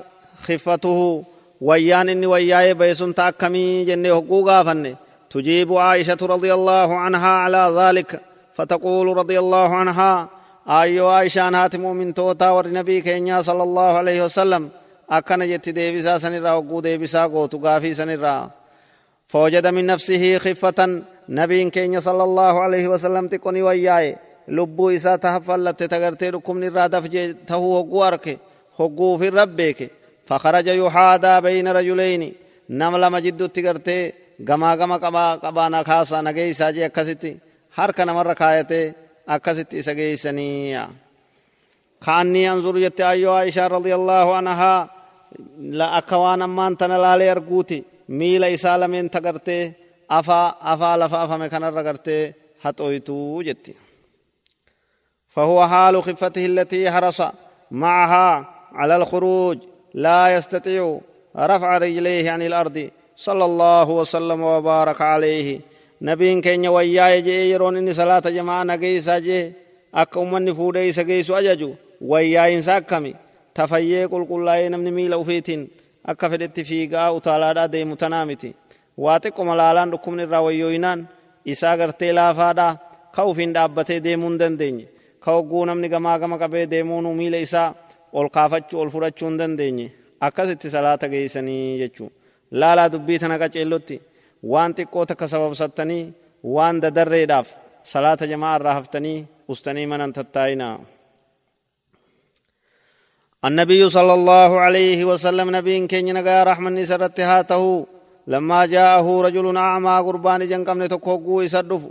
خفته؟ ويان إني وياي بيسون تأكمي جنة حقوقا فني. تجيب عائشة رضي الله عنها على ذلك فتقول رضي الله عنها ayyoo aishaan haati mu'mintootaa warri nabii keenyaa sala allahu alaihi wasallam akkana jetti deebisaa sanirraa hogguu deebisaa gootu gaafii sanirraa. فوجد من نفسه خفة نبي كين صلى الله عليه وسلم تكوني وياي لبو إسا تحفلت تغرتي لكم نرادف تهو هقو أرك هقو في ربك فخرج يحادى بين رجلين نمل مجد تغرتي غما غما قبا قبانا خاصا نگي ساجي أكسيتي هر كنمر ركايتي akkasitti isa geeysanii kaannii anzuru jette ayyoo aishaa radiyallaahu anhaa akka waan ammaan tana laalee arguuti miila isaa lameen tagartee afaa afaa lafa afame kanarra gartee haxoytuu jetti فهو حال خفته التي حرص معها على الخروج لا يستطيع رفع رجليه عن الأرض صلى الله وسلم وبارك عليه نبين كين ويا يجي يرون إني صلاة جماعة نجيسا جي أك أمني فودي سجيسو أججو ويا إنسا كمي تفيي قل قل لا نمني ميلا وفيتين أك فدت فيقا أتالا دي متنامتي واتق ملالان ركمن الراويوينان إسا غرتي لافادا كوفين دابتي ديمون دنديني كوغو نمني غما غما قبي ديمونو ميلا إسا ol kaafachuu ol fudhachuu hin dandeenye. Akkasitti salaata geeysanii jechuu laalaa dubbii tana qaceellotti waan xiqqoo takka sababsattanii waan dadarreedhaaf salaata jamaa irraa haftanii ustanii manan tattaayinaa النبي صلى الله عليه وسلم نبي كين نغا رحمن سرت هاته لما جاءه رجل أعمى قربان جنكم نتكوكو يسدف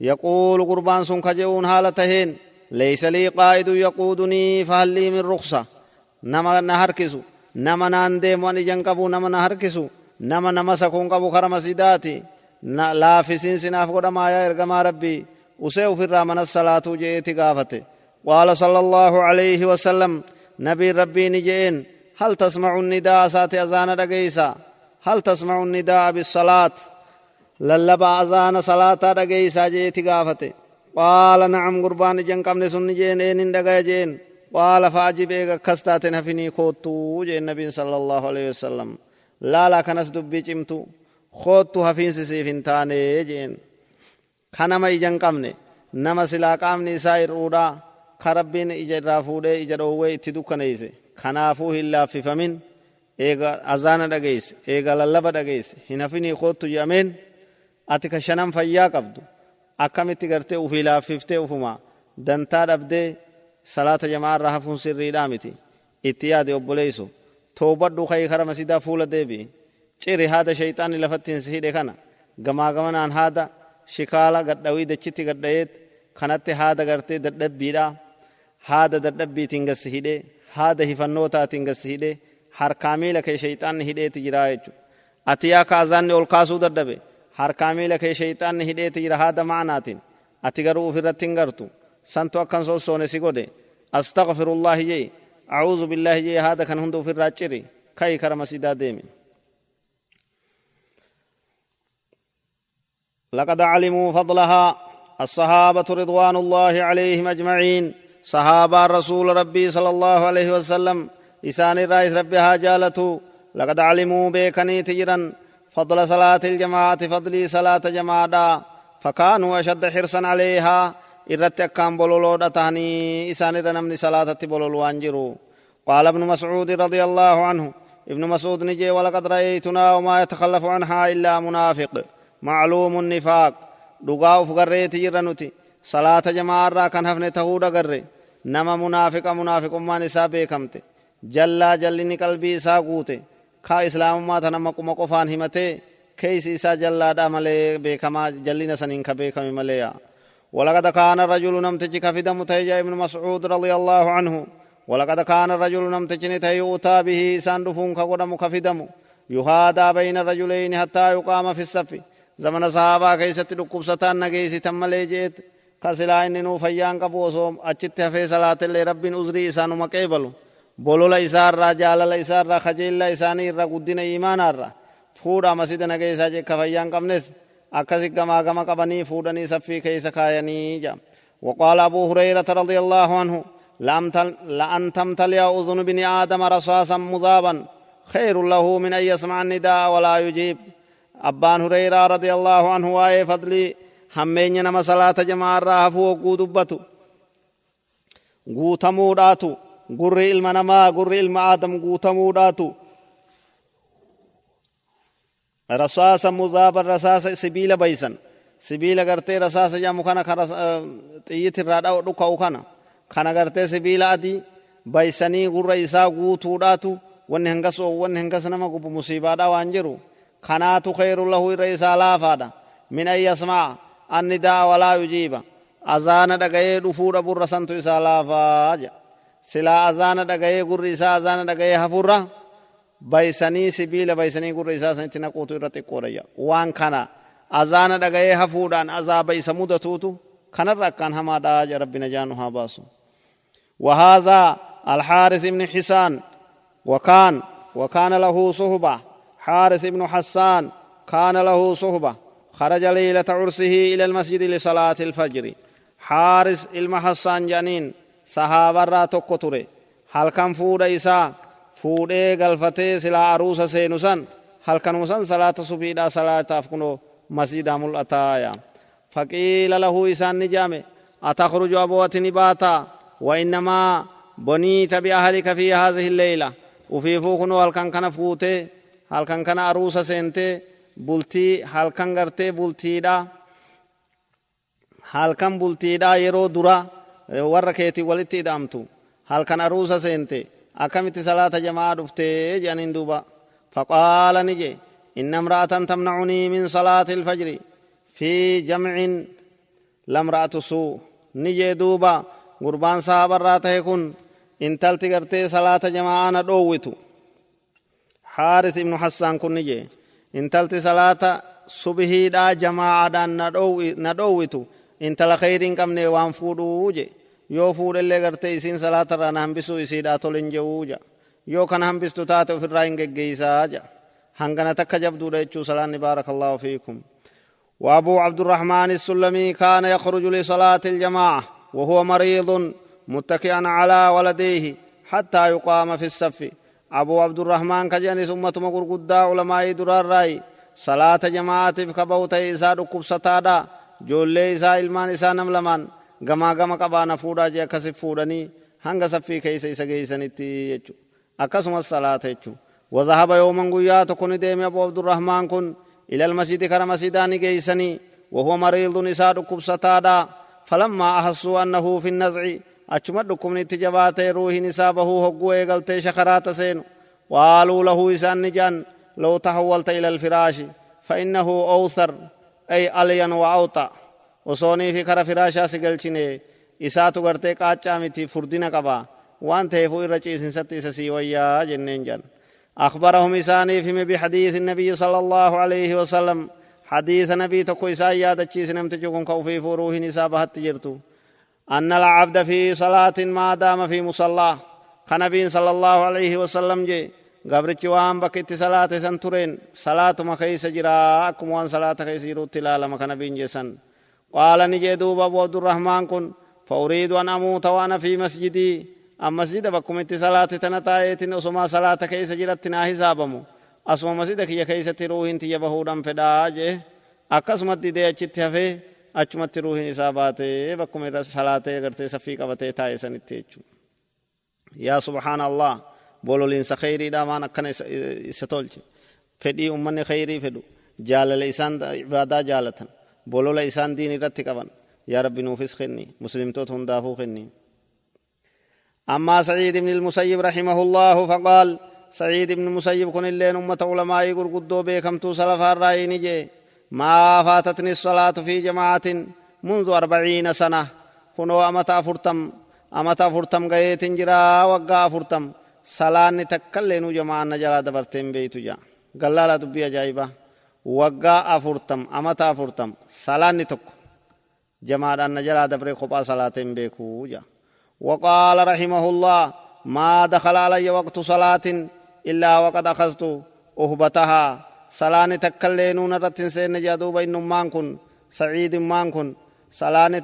يقول قربان سن كجون حالتهين ليس لي قائد يقودني فهل لي من رخصة نما نهركسو نما نانديم واني جنكبو نما نهركسو نما نما سكون قبو خرم سيداتي لا في سين سناف قد ما يا إرقما ربي وسيو في الرامن الصلاة جئتي قافته قال صلى الله عليه وسلم نبي ربي نجئين هل تسمع النداء ساتي أزان رقيسا هل تسمع النداء بالصلاة للبا أزان صلاة رقيسا جئتي قافته قال نعم قربان جن قمن سن جين ان دغا جين قال فاجب ايغا كستات نفني خوتو جين النبي صلى الله عليه وسلم لا لا كنس دبي چمتو خوتو حفين سيفين تاني جين كنما جن قمن نما سلا قامني ساير اودا خربين اجرا فوده اجروه اتدو كنيسه كنافو هلا في فمن ايغا اذان دغيس ايغا للبا دغيس هنفني خوتو يمين اتك شنم فيا قبدو akkamitti gartee ufii laaffiftee ufuma dantaa dhabdee salaata jamaa irraa hafuun sirriidhaa miti. Itti yaade obboleeysu toobadhu kayii kara masidaa fuula deebi'i ciri haada shayxaanni lafatti hin hidhe kana gamaa gamanaan haada shikaala gadhawii dachitti gadhayeet kanatti haada gartee dadhabbiidha haada dadhabbiitiin gassi hidhe haada hifannootaatiin gassi hidhe harkaa miila kee shayxaanni hidheeti jiraa jechuudha ati yaa kaazaanni ol kaasuu dadhabe harkaa miila kee shayxaanni hidheeti jira haada macnaatiin ati garuu ufirratti hin gartu santu akkan sossoone si godhe astagfirullaahi jee acuuzu billaahi jee haada kan hunda ufirraa ciri kayi kara masidaa deemi لقد علموا فضلها الصحابة رضوان الله عليهم أجمعين. صحابة الرسول ربي صلى الله عليه وسلم. إسان الرئيس ربها جالته لقد علموا بيكني تجرا. فضل صلاة الجماعة فضلي صلاة جماعة. فكانوا أشد حرصا عليها. Irratti akkaan bololoodha tahanii isaan irra namni salaatatti bololwaan jiru قال ابن مسعود رضي الله عنه ابن مسعود نجي ولقد رأيتنا وما يتخلف عنها إلا منافق معلوم النفاق دقاء فقريت جرنتي صلاة جماعة كان هفن تهود قرر نما منافق منافق ما نسا بيكمت جلا جلني قلبي kaa islaamummaa tana maquma qofaan himatee keeysi isaa jallaadha malee beekamaa jallina saniin ka beekame malee ولقد كان الرجل نمتج كفد متيجا ابن مسعود رضي الله عنه. ولقد كان الرجل نمتج يؤتى به ساندفون كقدم كفدم. يهادى بين الرجلين حتى يقام في الصف زمن صحابة كيست لقب ستان نجيس تم ليجيت. كسلا إنه فيان كبوسوم أجت في صلاة اللي رب أزري إسانو مكيبلو. bolola isaarraa jaalala isaarraa kajeella isaanii irra guddina imaanaarra fuudha masida nagee isaa jekka fayyaa hin qabnes akkasi gamaa gama qabanii fuudhanii saffii keessa kaayanii jaa وقال أبو هريرة رضي الله عنه لأن تمتلئ أذن بن آدم رصاصا مذابا خير له من أن يسمع النداء ولا يجيب أبان هريرة رضي الله عنه وآي فضلي همين نما صلاة جماعة رافو قودبتو قوتموداتو gurri ilma namaa gurri ilma aadam guutamuudhaatu. Rasaasa sibiila baysan sibiila gartee rasaasa jedhamu kana xiyyitirraa dhuka'u kana kana gartee sibiila adii baysanii gurra isaa guutuudhaatu wanni hangas wanni hangas nama gubu musiibaadha waan jiru kanaatu khayru lahu irra isaa laafaadha min an yasma'a annidaa walaa yujiiba azaana dhagayee dhufuudha burra santu isaa laafaa jedha silaa azaana dhagayee gurri isaa azaana dhagayee hafurra baysanii sibiila baysanii gurra isaa sanitti naquutu irra xiqqoodha waan kana azaana dhagayee hafuudhaan azaaba isa mudatuutu كنر كان هما داج ربي نجانها باسو وهذا الحارث بن حسان وكان وكان له صهبة حارث بن حسان كان له صهبة خرج ليلة عرسه إلى المسجد لصلاة الفجر حارث المحسان جانين صحابة را تقطره هل كان فود إساء فود قلفته سلا عروس سينسان هل كان مسان صلاة سبيدا صلاة أفكنو مسجد ملأتايا فقيل له إسان نجامه أتخرج أبوة نباتا وإنما بنيت بأهلك في هذه الليلة وفي فوقنو هل كان كان فوته هل كان كان عروس سنته بلتي هل كان غرتي بلتيدا هل كان بلتيدا يرو درا وركيتي ولتي دامتو هل كان akkamitti salaata jamaa dhuftee jedhaniin duuba? Faqaala ni jee inna imra'atan tamnacunii min salaati ilfajri fi jamcin lamra'atu suu. Ni jee duuba gurbaan saabarraa tahe kun intalti gartee salaata jamaa na dhoowwitu. Haaris ibnu hassaan kun ni jee intalti salaata subihiidhaa jamaa'adhaan na dhoowwitu intala kheyriin qabne waan fuudhuu jee. Yoo fuudhellee gartee isiin salaata irraa na hambisuu isiidhaa tolen jehuu ja yoo kana hambistu taate ofirraa hin geggeeysaa ja hangana takka jabduudha jechuu salaanni baarakallahu fiikum وأبو عبد الرحمن السلمي كان يخرج لصلاة الجماعة وهو مريض متكئا على ولديه حتى يقام في الصف أبو عبد الرحمن كجاني أمة مقر قد علماء درار راي صلاة جماعة كبوت إساء ركب جولي إساء إلمان إساء نملمان غما غما قبانا فودا جي أكسف فودني هنگا سفي كيس إسا جيسانيتي يجو أكسم الصلاة يجو وذهب يوما قيات كن ديم أبو عبد الرحمن كن إلى المسجد كرم مسجداني جيسني وهو مريض نساء ركب ستادا فلما أحسوا أنه في النزع أجمد لكم نتجبات روح نسابه هقو إيقلت شخرات سين وقالوا له إسان نجان لو تحولت إلى الفراش فإنه أوثر أي ألين وأوطى وصوني في كرا فراشا سيقلچني إساتو غرتي قاچا متي فردنا قبا وان تيفو إرچي سنسطي سسي ويا جنين جان أخبرهم إساني في بحديث النبي صلى الله عليه وسلم حديث نبي تكو إسان يادتشي سنمت جوكم كوفي فروه نسابة تجرتو أن العبد في صلاة ما دام في مصلاه كنبي صلى الله عليه وسلم جي gabrichi waan bakka itti salaate san tureen salaatuma keeysa jira akkuma waan salaata keeysa jirutti ilaalama kana biin قال نجي دوب أبو عبد الرحمن كن فأريد أن أموت وأنا في مسجدي. أم مسجد بكم انت صلاة تنتايت أسما صلاة كيس جرت ناهي زابمو أسما مسجد كي كيس تروه انت يبهو دم فدا جي أكسما تدي أجت يفي أجما تروه نسابات بكم صلاة غرت سفيق وطي تايسا نتيجو. يا سبحان الله بولو لين سخيري دامان أكنا ستولج فدي أمان خيري فدو. جالل إسان عبادة جالتن. Bolola isaan diin irratti qaban yaa rabbi nuufis kenni muslimtoota hundaafuu kenni أما سعيد بن المسيب رحمه الله فقال سعيد بن المسيب كن اللين أمة علماء قرقدو بيكمتو سلف الرأي نجي ما فاتتني الصلاة في جماعة منذ أربعين سنة كنو أمتا فرتم أمتا فرتم غيت جرا وقا فرتم salaanni takkaillee jamaanna jalaa dabarteen beeytu jaa gallaala dubbii ajaa'iba waggaa afurtam amata afurtam salaanni tokko. Jamaadhaan na jalaa dabree kophaa salaateen beekuu jaa waqaala rahimahullah maa dakhala alayya waqtu salaatin illaa waqad akhastu uhbatahaa salaani takkallee nuun irratti hin seenne jedha duuba innummaan kun saciidummaan kun. Salaani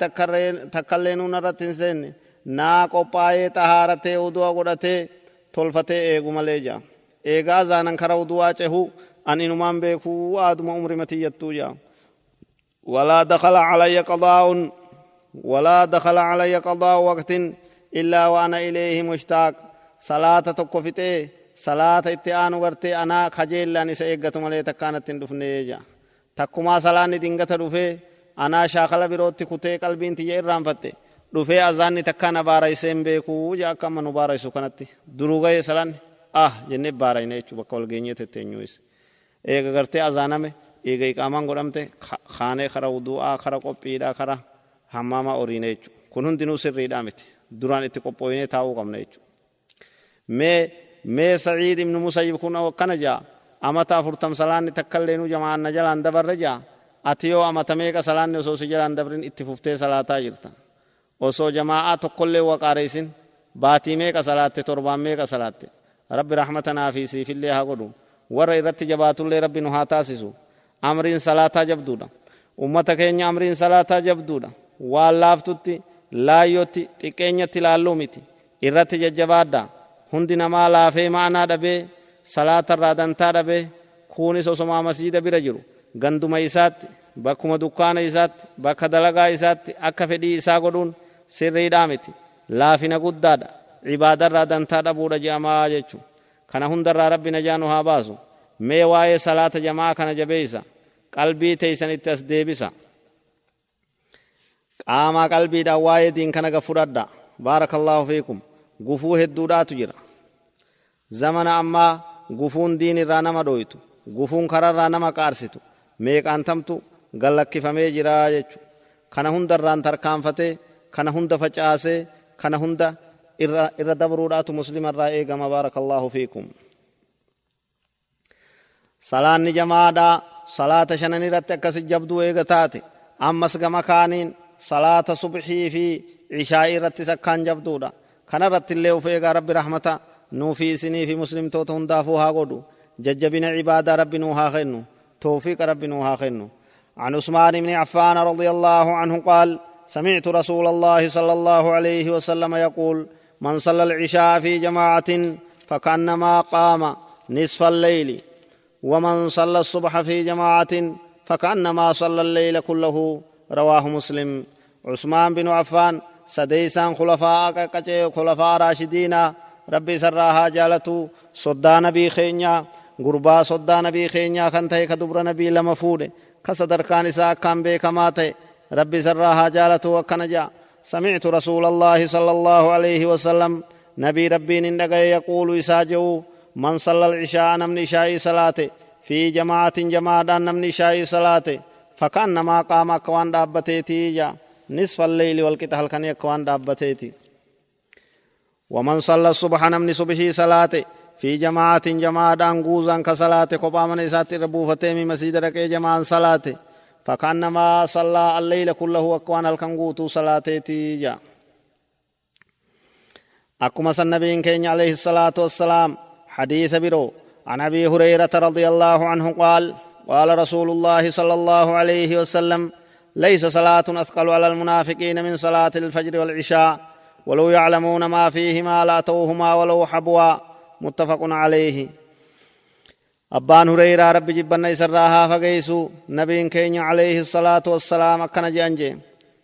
takkallee nuun irratti hin seenne. Naa qophaa'ee xahaaratee uduwa godhatee tolfatee eegu malee jaa. Eegaa zaanan kara uduwaa cehuu an inumaan beekuu aaduma umri matiyyattuu jaa ولا دخل علي قضاء ولا دخل علي قضاء وقت إلا وأنا إليه مشتاق صلاة تكفتي صلاة اتعان ورتي أنا خجيل لاني سيقة ملي تكانت تندفني جا تكما صلاة دينغة دفه أنا شاخل بروتي كتي قلبين رانفتي dhufee azaanni takkaan abaarayseen beekuu jaa akka amma nu baaraysu kanatti duruu ga'ee salanni ah jennee baarayna jechuu bakka wal geenyee tetteenyuus eega gartee azaaname eega iqaamaan godhamte kaanee kara wudu'aa kara qophiidhaa kara hammaama oriine jechuu kun hundinuu sirriidhaa miti duraan itti qophooyinee taa'uu qabna jechuu mee mee saciid ibnu musayyib kun akkana jaa amata afurtam salaanni takkallee nu jamaanna jalaan dabarre jaa ati yoo amata meeqa salaanni osoo si jalaan dabrin itti fuftee salaataa jirta osoo jamaa'aa tokkollee waqaareessin baatii meeqa salaatte torbaan meeqa salaatte rabbi rahmatanaa fi siifillee haa godhu warra irratti jabaatullee rabbi nu haa taasisu. Amriin salaataa jabduudha. Ummata keenya amriin salaataa jabduudha. Waan laaftutti laayyotti xiqqeenyatti ilaalluu miti. Irratti jajjabaaddaa hundi namaa laafee ma'anaa dhabee salaatarraa dantaa dhabee kuunis osomaa masiida bira jiru. Ganduma isaatti bakkuma dukkaana isaatti bakka dalagaa isaatti akka fedhii isaa godhuun sirriidhaa miti. Laafina guddaadha. Cibaadarraa dantaa dhabuudha je'amaa jechu kana hundarraa rabbi najaa nu haa baasu mee waa'ee salaata jamaa kana jabeeysa qalbii teeysanitti as deebisa qaamaa qalbiidhaan waa'ee diin kana ga fudhadha baarakallaahu fiikum gufuu hedduudhaatu jira zamana ammaa gufuun diin irraa nama dhoytu gufuun kararraa nama qaarsitu meeqaantamtu gallakkifamee jiraa jechu kana hundarraan tarkaanfatee kana hunda facaasee kana hunda irra dabruudhaatu muslimarraa eegama baarakallaahu fiikum salaanni jamaadhaa salaata shanan irratti akkasi jabduu eega taate ammas gama kaaniin salaata subxii fi cishaa'ii irrattis akkaan jabduudha kana irratti illee uf eegaa rabbi rahmata nuu fi isinii fi muslimtoota hundaafuu haa godhu jajjabina cibaadaa rabbi nuu haa kennu توفيق ربي نوها خنو عن عثمان بن عفان رضي الله عنه قال سمعت رسول الله صلى الله عليه وسلم يقول من صلى العشاء في جماعة فكأنما قام نصف الليل ومن صلى الصبح في جماعة فكأنما صلى الليل كله رواه مسلم. عثمان بن عفان سديسان خلفاء خلفاء راشدين ربي سراها جالتو صدى نبي خينيا kan ta'e ka dubra nabii lama fuudhe ka sadarkaan isaa akkaan beekamaa ta'e rabbi isarraa haa jaalatu akkana jaa سمعت رسول الله صلى الله عليه وسلم نبي ربي ندغي يقول إساجو من صلى العشاء نمني شاي صلاته في جماعة جماعة نمني شاي صلاته فكأنما قام أكوان دابتيتي جا نصف الليل والكتهل كان يكوان دابتيتي ومن صلى الصبح نمني صبحي صلاته في جماعة جماعة أنقوزا كصلاة قبا من إسات ربوفتي من مسجد ركي جماعة صلاة فكأنما صلى الليل كله أكوان الكنقوت صلاتي جا. أكما النبي كين عليه الصلاة والسلام حديث برو. عن أبي هريرة رضي الله عنه قال قال رسول الله صلى الله عليه وسلم ليس صلاة أثقل على المنافقين من صلاة الفجر والعشاء ولو يعلمون ما فيهما لأتوهما ولو حبوا. متفق عليه. أبان هريرة رب جبنا إسراها فقيسو نبي كين عليه الصلاة والسلام أكنا جانجي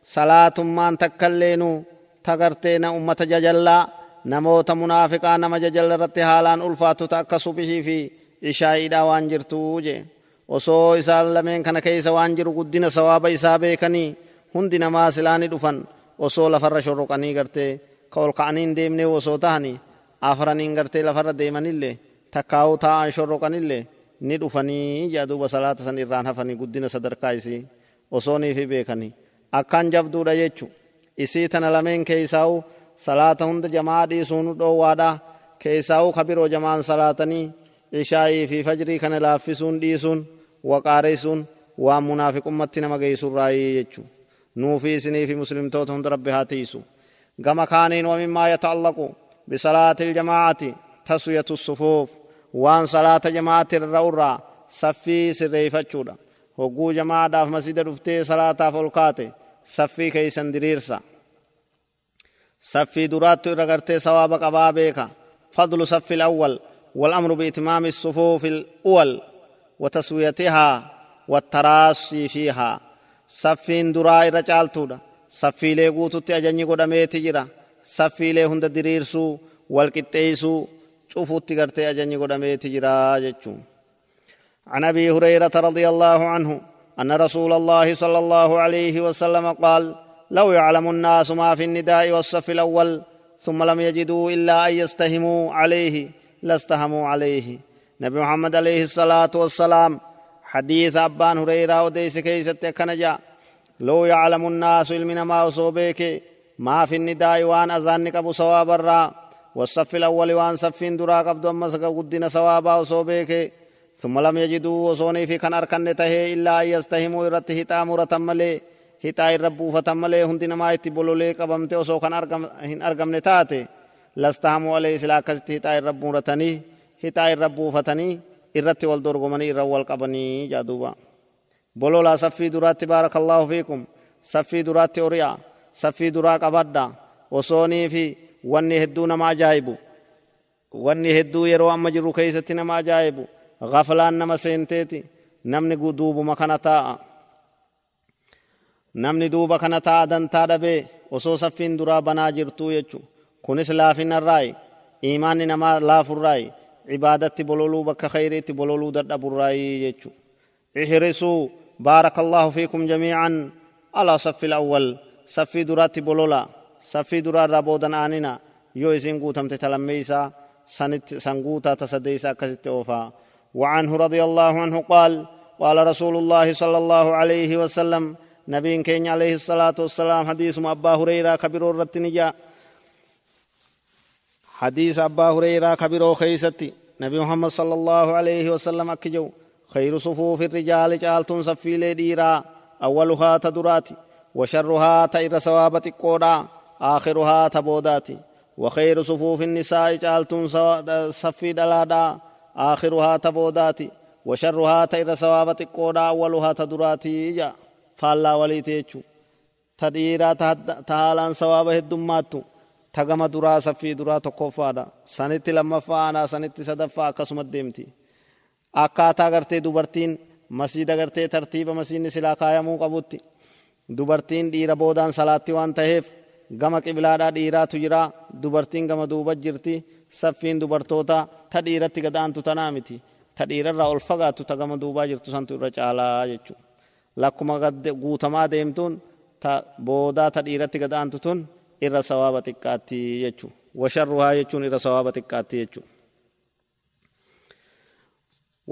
صلاة من تكلينو تغرتين أمة ججلا نموت منافقا نما ججل رت حالان ألفاتو تأكسو به في إشائدا وانجرتو جي osoo isaan lameen kana keessa waan jiru guddina sawaaba isaa beekanii hundi namaa silaani dhufan osoo lafarra shorroqanii gartee ka ol ka'anii deemnee osoo tahanii afraniin gartee lafarra deemanillee takkaa'uu taa'an shorroqanillee ni dhufanii jaa duuba salaata san irraan hafanii guddina sadarkaa isii osoonii fi beekanii akkaan jabduudha jechu isii tana lameen keessaa'u salaata hunda jamaa dhiisuun dhoowwaadha keessaa'u ka biroo jamaan salaatanii ishaa'ii fi fajrii kana laaffisuun dhiisuun waqaareessuun waan munaafiqummatti nama geessurraayii jechuu nuufi isinii fi muslimtoota hunda rabbi haa tiisu gama kaaniin wamimmaa yata'allaqu بصلاة الجماعة تسوية الصفوف وان صلاة جماعة الرورة صفي سريفة شودا هقو جماعة داف مسجد رفتي صلاة فولكاتي صفي كيسن دريرسا صفي درات رغرتي سواب قبابيكا فضل صف الأول والأمر بإتمام الصفوف الأول وتسويتها والتراصي فيها صفين درا رجالتودا صفي ليقوتو تأجني قدمي تجرا saffiilee hunda diriirsuu walqixxeeysuu cufuutti gartee ajanyi godhameeti jira jechuun. عن ابي هريره رضي الله عنه ان رسول الله صلى الله عليه وسلم قال لو يعلم الناس ما في النداء والصف الأول ثم لم يجدوا الا ان يستهموا عليه لاستهموا عليه نبي محمد عليه الصلاه والسلام حديث ابان هريره وديس كيست كنجا لو يعلم الناس علمنا ما وصوبيك ما في النداء وان أذان قبو صواب الرا والصف الأول وان صف درا قبض أمس قدنا صوابا وصوبيك ثم لم يجدوا وصوني في كان أركن تهي إلا أن يستهموا إرت هتا مرة ملي هتا الرب فتملي هندي نما يتبولولي قبمت وصو كان أرقم هن أرقم نتاتي لستهموا عليه سلاكست هتا الرب مرتني هتا الرب فتني إرت والدرغمني إر والقبني جادوبا. بولولا صفي درات بارك الله فيكم صفي درات أوريا صفي درا قبدا وصوني في wanni hedduu nama ajaa'ibu wanni hedduu yeroo amma jirru keeysatti nama ajaa'ibu ghaflaan nama seenteeti. Namni duubuma kana taa'a. Namni duuba kana taa'a dantaa dhabee osoo saffiin duraa banaa jirtuu jechu. Kunis laafinarraayi imaanni namaa laafurraayi cibaadatti bololuu bakka kheyriitti bololuu dadhaburraayi jechu. Ihrisuu baaraka allaahu fiikum jamiican. Alaa saffi alawwal saffii duraatti bololaa درات بولولا صفي درات رابودن آننا يو إسين قوتم تتلميسا سنقوتا تصديسا كست أوفا وعنه رضي الله عنه قال قال رسول الله صلى الله عليه وسلم نبي كين عليه الصلاة والسلام حديث أبا هريرة كبير الرتنجا حديث أبا هريرة كبير خيستي نبي محمد صلى الله عليه وسلم أكجو خير صفوف الرجال جالتون صفي لديرا أولها تدرات وشرها تير سوابة قودا آخرها تبودات وخير صفوف النساء جالتون صفي دلادا آخرها تبوداتي. وشرها تير سوابة قودا. أولها تدراتي جا فالله وليتيچو تديرا تهالان سوابة الدماتو تغم درا سفي درا تقوفادا. سنت لما فانا سنت صدفا كسمت ديمتي. akkaataa gartee dubartiin masiida gartee tartiiba masiinni silaa kaayamuu qabutti dubartiin dhiira boodaan salaatti waan taheef gama qiblaadhaa dhiiraatu jira dubartiin gama duuba jirti saffiin dubartoota ta dhiiratti gadaantu tanaa miti ta dhiirarraa ol fagaattu ta gama duubaa jirtu santu irra caalaa jechu lakkuma guutamaa deemtuun ta boodaa ta dhiiratti gadaantu tun irra sawaaba xiqqaatti jechu washarruhaa jechuun irra sawaaba xiqqaatti jechu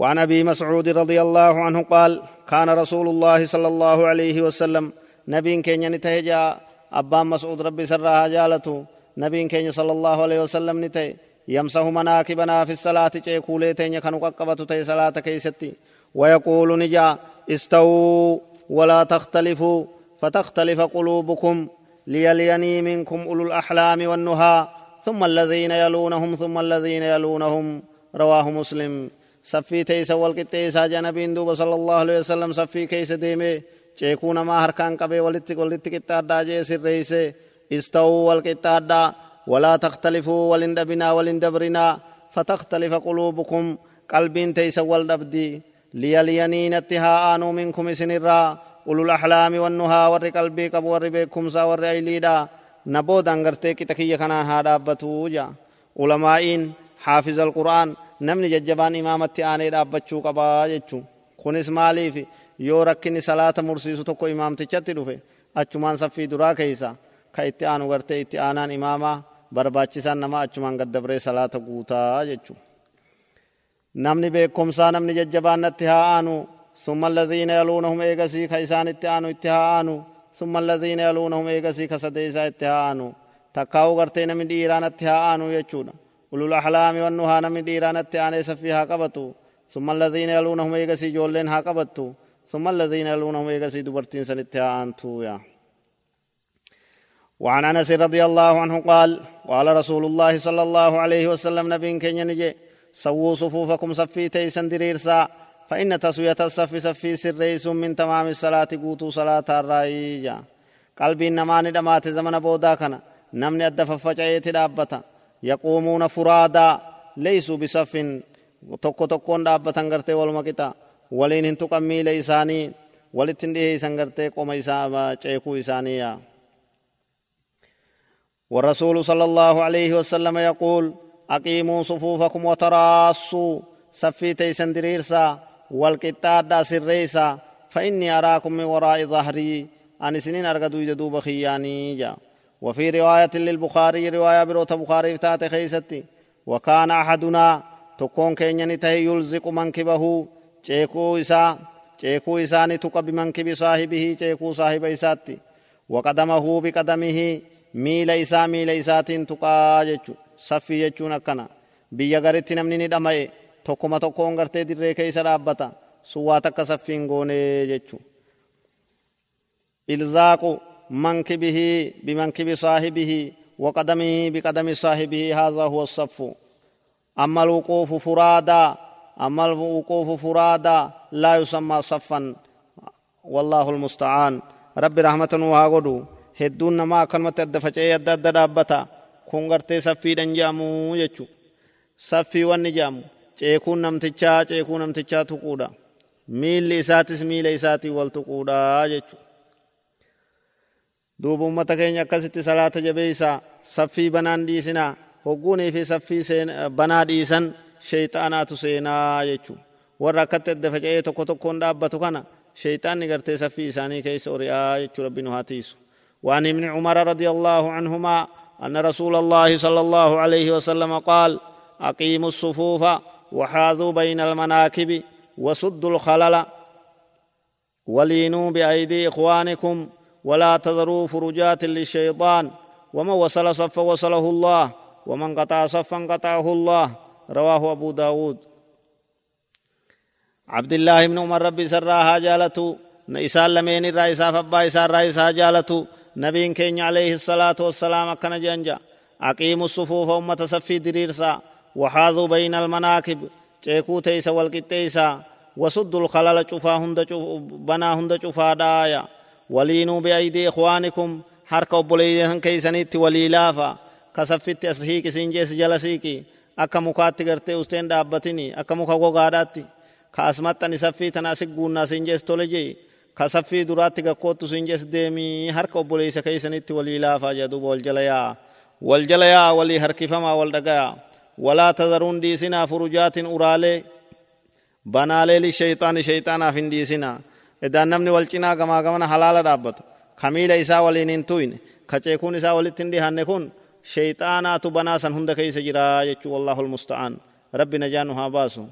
وعن ابي مسعود رضي الله عنه قال كان رسول الله صلى الله عليه وسلم نبي كين نتهجا أبا مسعود ربي سرها جالته نبي كين صلى الله عليه وسلم نتهي يمسح مناكبنا في الصلاة تيكولي تين كانوا قبطوا تي صلاة كيستي ويقول نجا استووا ولا تختلفوا فتختلف قلوبكم ليليني منكم أولو الأحلام والنهى ثم الذين يلونهم ثم الذين يلونهم رواه مسلم سفي تيس والقتيسا جنبين دوب صلى الله عليه وسلم سفي كيس ديمي ceekuu namaa harkaan qabee walitti walitti qixxaaddaa jee sirreeyse istawuu wal qixxaaddaa ولا تختلفوا ولن دبنا ولن دبرنا فتختلف قلوبكم قلبين تيس والدبدي ليلينين اتها آنو منكم سنرا أولو الأحلام والنها ور قلبي قب ور بيكم سا ور أيليدا نبود أنغرتي كتكية كنا هذا بتوجا علماء حافظ القرآن نمني ججبان إمامتي آني دابچو قبا جچو كونس مالي في yoo rakkinni salaata mursiisu tokko imaamtichatti dhufe achumaan saffii duraa keeysa ka itti aanu gartee itti aanaan imaamaa barbaachisaan nama achumaan gaddabree salaata guutaa jechu namni beekomsaa namni jajjabaannatti haa aanu ثم الذين يلونهم إيغسي كيسان اتعانو اتهانو ثم الذين يلونهم إيغسي كسديسا اتهانو تكاو غرتي نمي ديران اتهانو يجونا أولو الأحلام والنهى نمي ديران اتهاني سفيها قبطو ثم الذين يلونهم إيغسي جولين ها قبطو ثم الذين يلونهم إيغسي دبرتين سنتهانتو يا وعن انس رضي الله عنه قال قال رسول الله صلى الله عليه وسلم نبي كن نجي سووا صفوفكم صفي تيسن دريرسا فإن تسوية الصف صفي سريس من تمام الصلاة قوتو صلاة الرأيجا قلبي نمان دمات زمن بودا كان نمني الدففجعيت دابتا يقومون فرادا ليسوا بصف tokko tokkoon gartee waluma qixa waliin hin tuqan miila isaanii walitti hin dhiheeysan gartee qoma isaa ceekuu والرسول صلى الله عليه وسلم يقول أقيموا صفوفكم وتراصوا سفي تيسن دريرسا والقطاد سريسا فإني أراكم من وراء ظهري أن سنين أرقدوا يدوب خياني جا وفي رواية للبخاري رواية بروت بخاري فتات خيستي وكان أحدنا تكون كينيني تهي يلزق منكبه ceekuu isaa ceekuu isaani tuqa bimankibi saahibihi ceekuu saahiba isaatti waqadamahu biqadamihi miila isaa miila isaatiin tuqaa jechu saffii jechuun akkana biyya garitti namni ni dhama'e tokkuma tokkoon gartee dirree keessa dhaabbata sun waa takka saffiin goonee jechuu ilzaaqu mankibihi bimankibi saahibihi وقدمه بقدم صاحبه هذا هو الصف أما الوقوف فرادا أما الوقوف فرادا لا يسمى صفا والله المستعان رب رحمة وهاغدو akkanumatti adda faca'ee adda adda dhaabbata kun gartee saffiidhan jedhamu jechu saffii wanni jedhamu ceekuun namtichaa ceekuu namtichaa tuquudha miilli isaatis miila isaatii wal tuquudha jechu duuba ummata keenya akkasitti salaata jabeeysaa saffii banaan dhiisinaa hogguunii fi saffii banaa dhiisan sheeyxaanaatu seenaa jechu warra akkatti adda faca'ee tokko tokkoon dhaabbatu kana sheeyxaanni gartee saffii isaanii keessa ori'aa jechuu rabbi ابن عمر رضي الله عنهما أن رسول الله صلى الله عليه وسلم قال أقيموا الصفوف وحاذوا بين المناكب وسدوا الخلل ولينوا بأيدي إخوانكم ولا تذروا فرجات للشيطان ومن وصل صفا وصله الله ومن قطع صفا قطعه الله رواه أبو داود. عبد الله بن عمر ربي سراها جالته إسان لمين الرئيسة فبا إسان رئيسة جالته نبي كين عليه الصلاة والسلام أكنا جنجا. أقيموا الصفوف أمة صفي دريرسا وحاذوا بين المناكب تيسا والقتيسا وسدوا الخلل شفا هند بنا هند شفا دايا. ولينوا بأيدي إخوانكم harka obboleeyyan keeysanitti walii laafa ka saffitti as hiiki siin jees jala siiki akka mukaatti gartee usteen dhaabbatini akka muka gogaadhaatti ka as maxxani saffii tana asi guunnaa siin jees tole jee ka saffii duraatti gakkoottu siin jees deemii harka obboleeysa keeysanitti walii laafaa jedhuuba wal jala yaa wal jala yaa walii harkifamaa wal dhagayaa walaa tadaruun dhiisinaa furujaatin uraalee banaalee lishayxaani shayxaanaaf hin dhiisinaa edaan namni wal cinaa gamaa gamana halaala dhaabbatu kamiila isaa waliin hin tuyne ka ceekuun isaa walitti hin dhihanne kun shayxaanaatu banaa san hunda keeysa jira jechuu wallahu almusta'aan rabbi najaanu haa baasu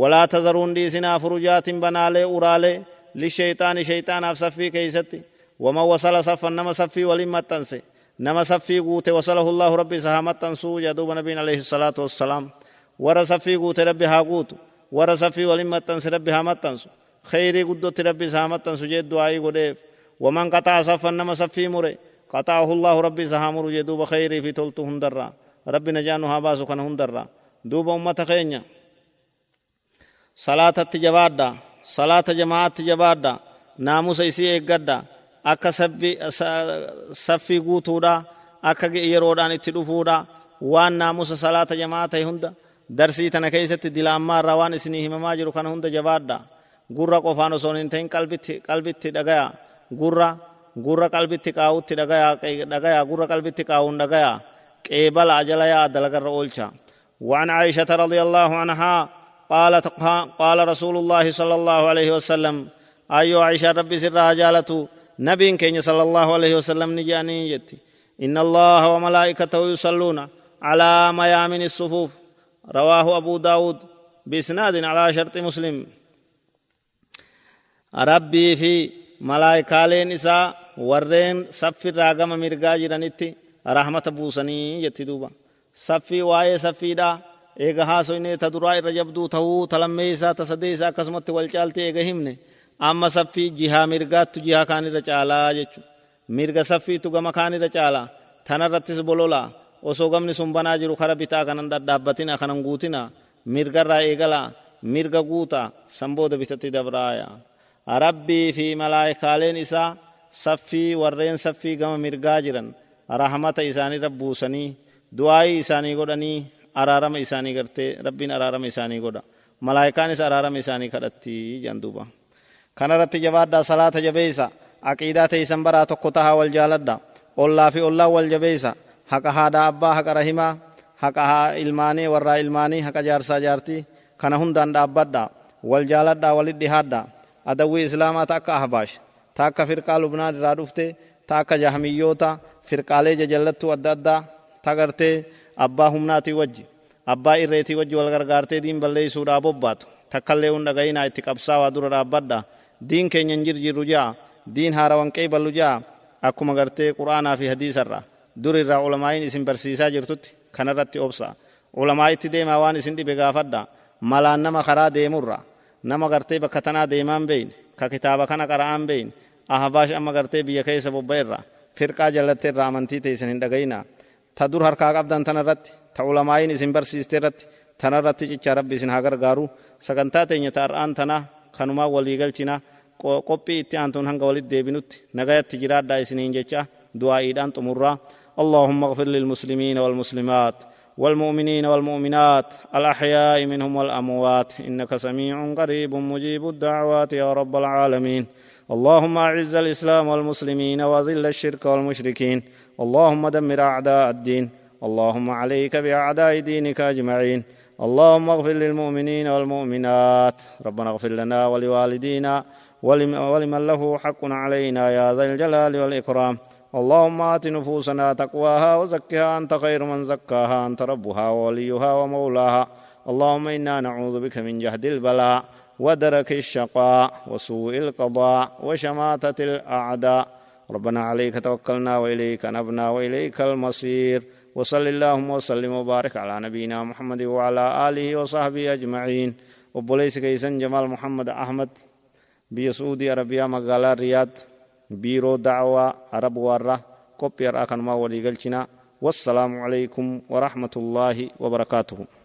walaa tadaruun dhiisinaa furujaatin banaalee uraalee lishayxaani shayxaanaaf saffii keeysatti waman wasala saffan nama saffii waliin maxxanse nama saffii guute wasalahu allahu rabbi isa haa maxxansuu jedhuuba nabiin alayhi salaatu wassalaam warra saffii guute rabbi haa guutu warra saffii waliin maxxanse rabbi haa maxxansu kheyrii guddotti rabbi isa haa maxxansu jee du'aa'ii godheef ومن قطع صفا نما صفي مري قطعه الله ربي سهامر يدوب خيري في تلت هندرا ربي نجانها باسو كان هندرا دوب أمة خينيا صلاة تجبادا صلاة جماعة تجبادا ناموس إسي akka saffii guutuudha akka yeroodhaan itti dhufuudha waan naamusa salaata jamaa ta'e hunda darsii tana keessatti dilaammaarraa waan isinii himamaa jiru kana hunda jabaadha gurra qofaan osoo hin ta'in qalbitti dhagaya gurra gurra qalbitti qaawutti dhagaya dhagaya gurra qalbitti qaawun dhagaya. Qeebala ajala yaa dalagarra oolcha. وعن عائشة رضي الله عنها قالت قال رسول الله صلى الله عليه وسلم أيها عائشة ربي سرها جالته نبي كين صلى الله عليه وسلم نجاني يتي إن الله وملائكته يصلون على ميامن الصفوف رواه أبو داود بإسناد على شرط مسلم ربي في ملائكة نساء ورين صف الراقم مرقا جرانيتي رحمة بوسني يتي دوبا صفي واي صفي دا eega haasoyne ta duraa irra jabduu ta'uu ta lammeeysaa ta sadeeysaa akkasumatti wal caalti eega himne amma saffii jihaa mirgaattu jihaa kaan irra caalaa jechu mirga saffiitu gama kaan irra caalaa tanarrattis bololaa osoo gamni sun banaa jiru kara bitaa kanan dhadhaabbatina kanan guutina mirgarraa eegalaa mirga guutaa san booda bitatti dabraaya rabbii fi malaayikaaleen isaa saffii warreen saffii gama mirgaa jiran rahmata isaanirra buusanii du'aayii isaanii godhanii araarama isaanii gartee rabbiin araarama isaanii godha malaayikaanis araarama isaanii kadhatti janduuba kanarratti jabaadhaa salaata jabeeysa aqiidaa teeysan baraa tokko tahaa wal jaaladha ollaa fi ollaa wal jabeeysa haqa haadhaa abbaa haqa rahimaa haqa ilmaanii warraa ilmaanii haqa jaarsaa jaartii kana hundaan dhaabbadha wal jaaladhaa walit dhihaadha adawwii islaamaa ta akka ta akka firqaa lubnaan irraa dhufte ta akka jahmiyyoota firqaalee jajallattuu adda addaa ta gartee abbaa humnaatii wajji abbaa irreetii wajji wal gargaartee diin balleeysuudhaa bobbaatu takkallee hun dhagayinaa itti qabsaawaa dura dhaabbadha diin keenya hin jirjirru jaa diin haarawan qeeballu jaa akkuma gartee qur'aanaa fi hadiisarra dur irraa ulamaa'iin isin barsiisaa jirtutti kanarratti obsa ulamaa'itti deemaa waan isin dhibe gaafadha malaan nama karaa deemurra nama gartee bakka tanaa deemaan beeyne ka kitaaba kana qara'aan beeyne ahbaash amma gartee biyya keessa bobba'irra firqaa jallatte irraa amantii teessan hin dhagayinaa ta dur harkaa qabdan tana irratti ta ulamaayin isin barsiiste irratti tana irratti cicha rabbi isin haa gargaaru sagantaa teenya ta har'aan tana kanumaa walii galchina qophii itti aantuun hanga walit deebinutti nagayatti jiraadhaa isiniin jecha du'aa'iidhaan xumurraa اللهم اغفر للمسلمين والمسلمات والمؤمنين والمؤمنات الأحياء منهم والأموات إنك سميع قريب مجيب الدعوات يا رب العالمين اللهم أعز الإسلام والمسلمين وذل الشرك والمشركين. اللهم دمر أعداء الدين. اللهم عليك بأعداء دينك أجمعين. اللهم اغفر للمؤمنين والمؤمنات. ربنا اغفر لنا ولوالدينا ولمن له حق علينا يا ذا الجلال والإكرام. اللهم آت نفوسنا تقواها وزكها أنت خير من زكاها. أنت ربها ووليها ومولاها. اللهم إنا نعوذ بك من جهد البلاء. ودرك الشقاء وسوء القضاء وشماتة الأعداء. ربنا عليك توكلنا وإليك نبنا وإليك المصير. وصل اللهم وسلم وبارك على نبينا محمد وعلى آله وصحبه أجمعين. وبوليس كيسن جمال محمد أحمد. بي سعودي عربية مقالة رياض. بيرو دعوة عرب ورة كوبي أراكن ما ولي والسلام عليكم ورحمة الله وبركاته.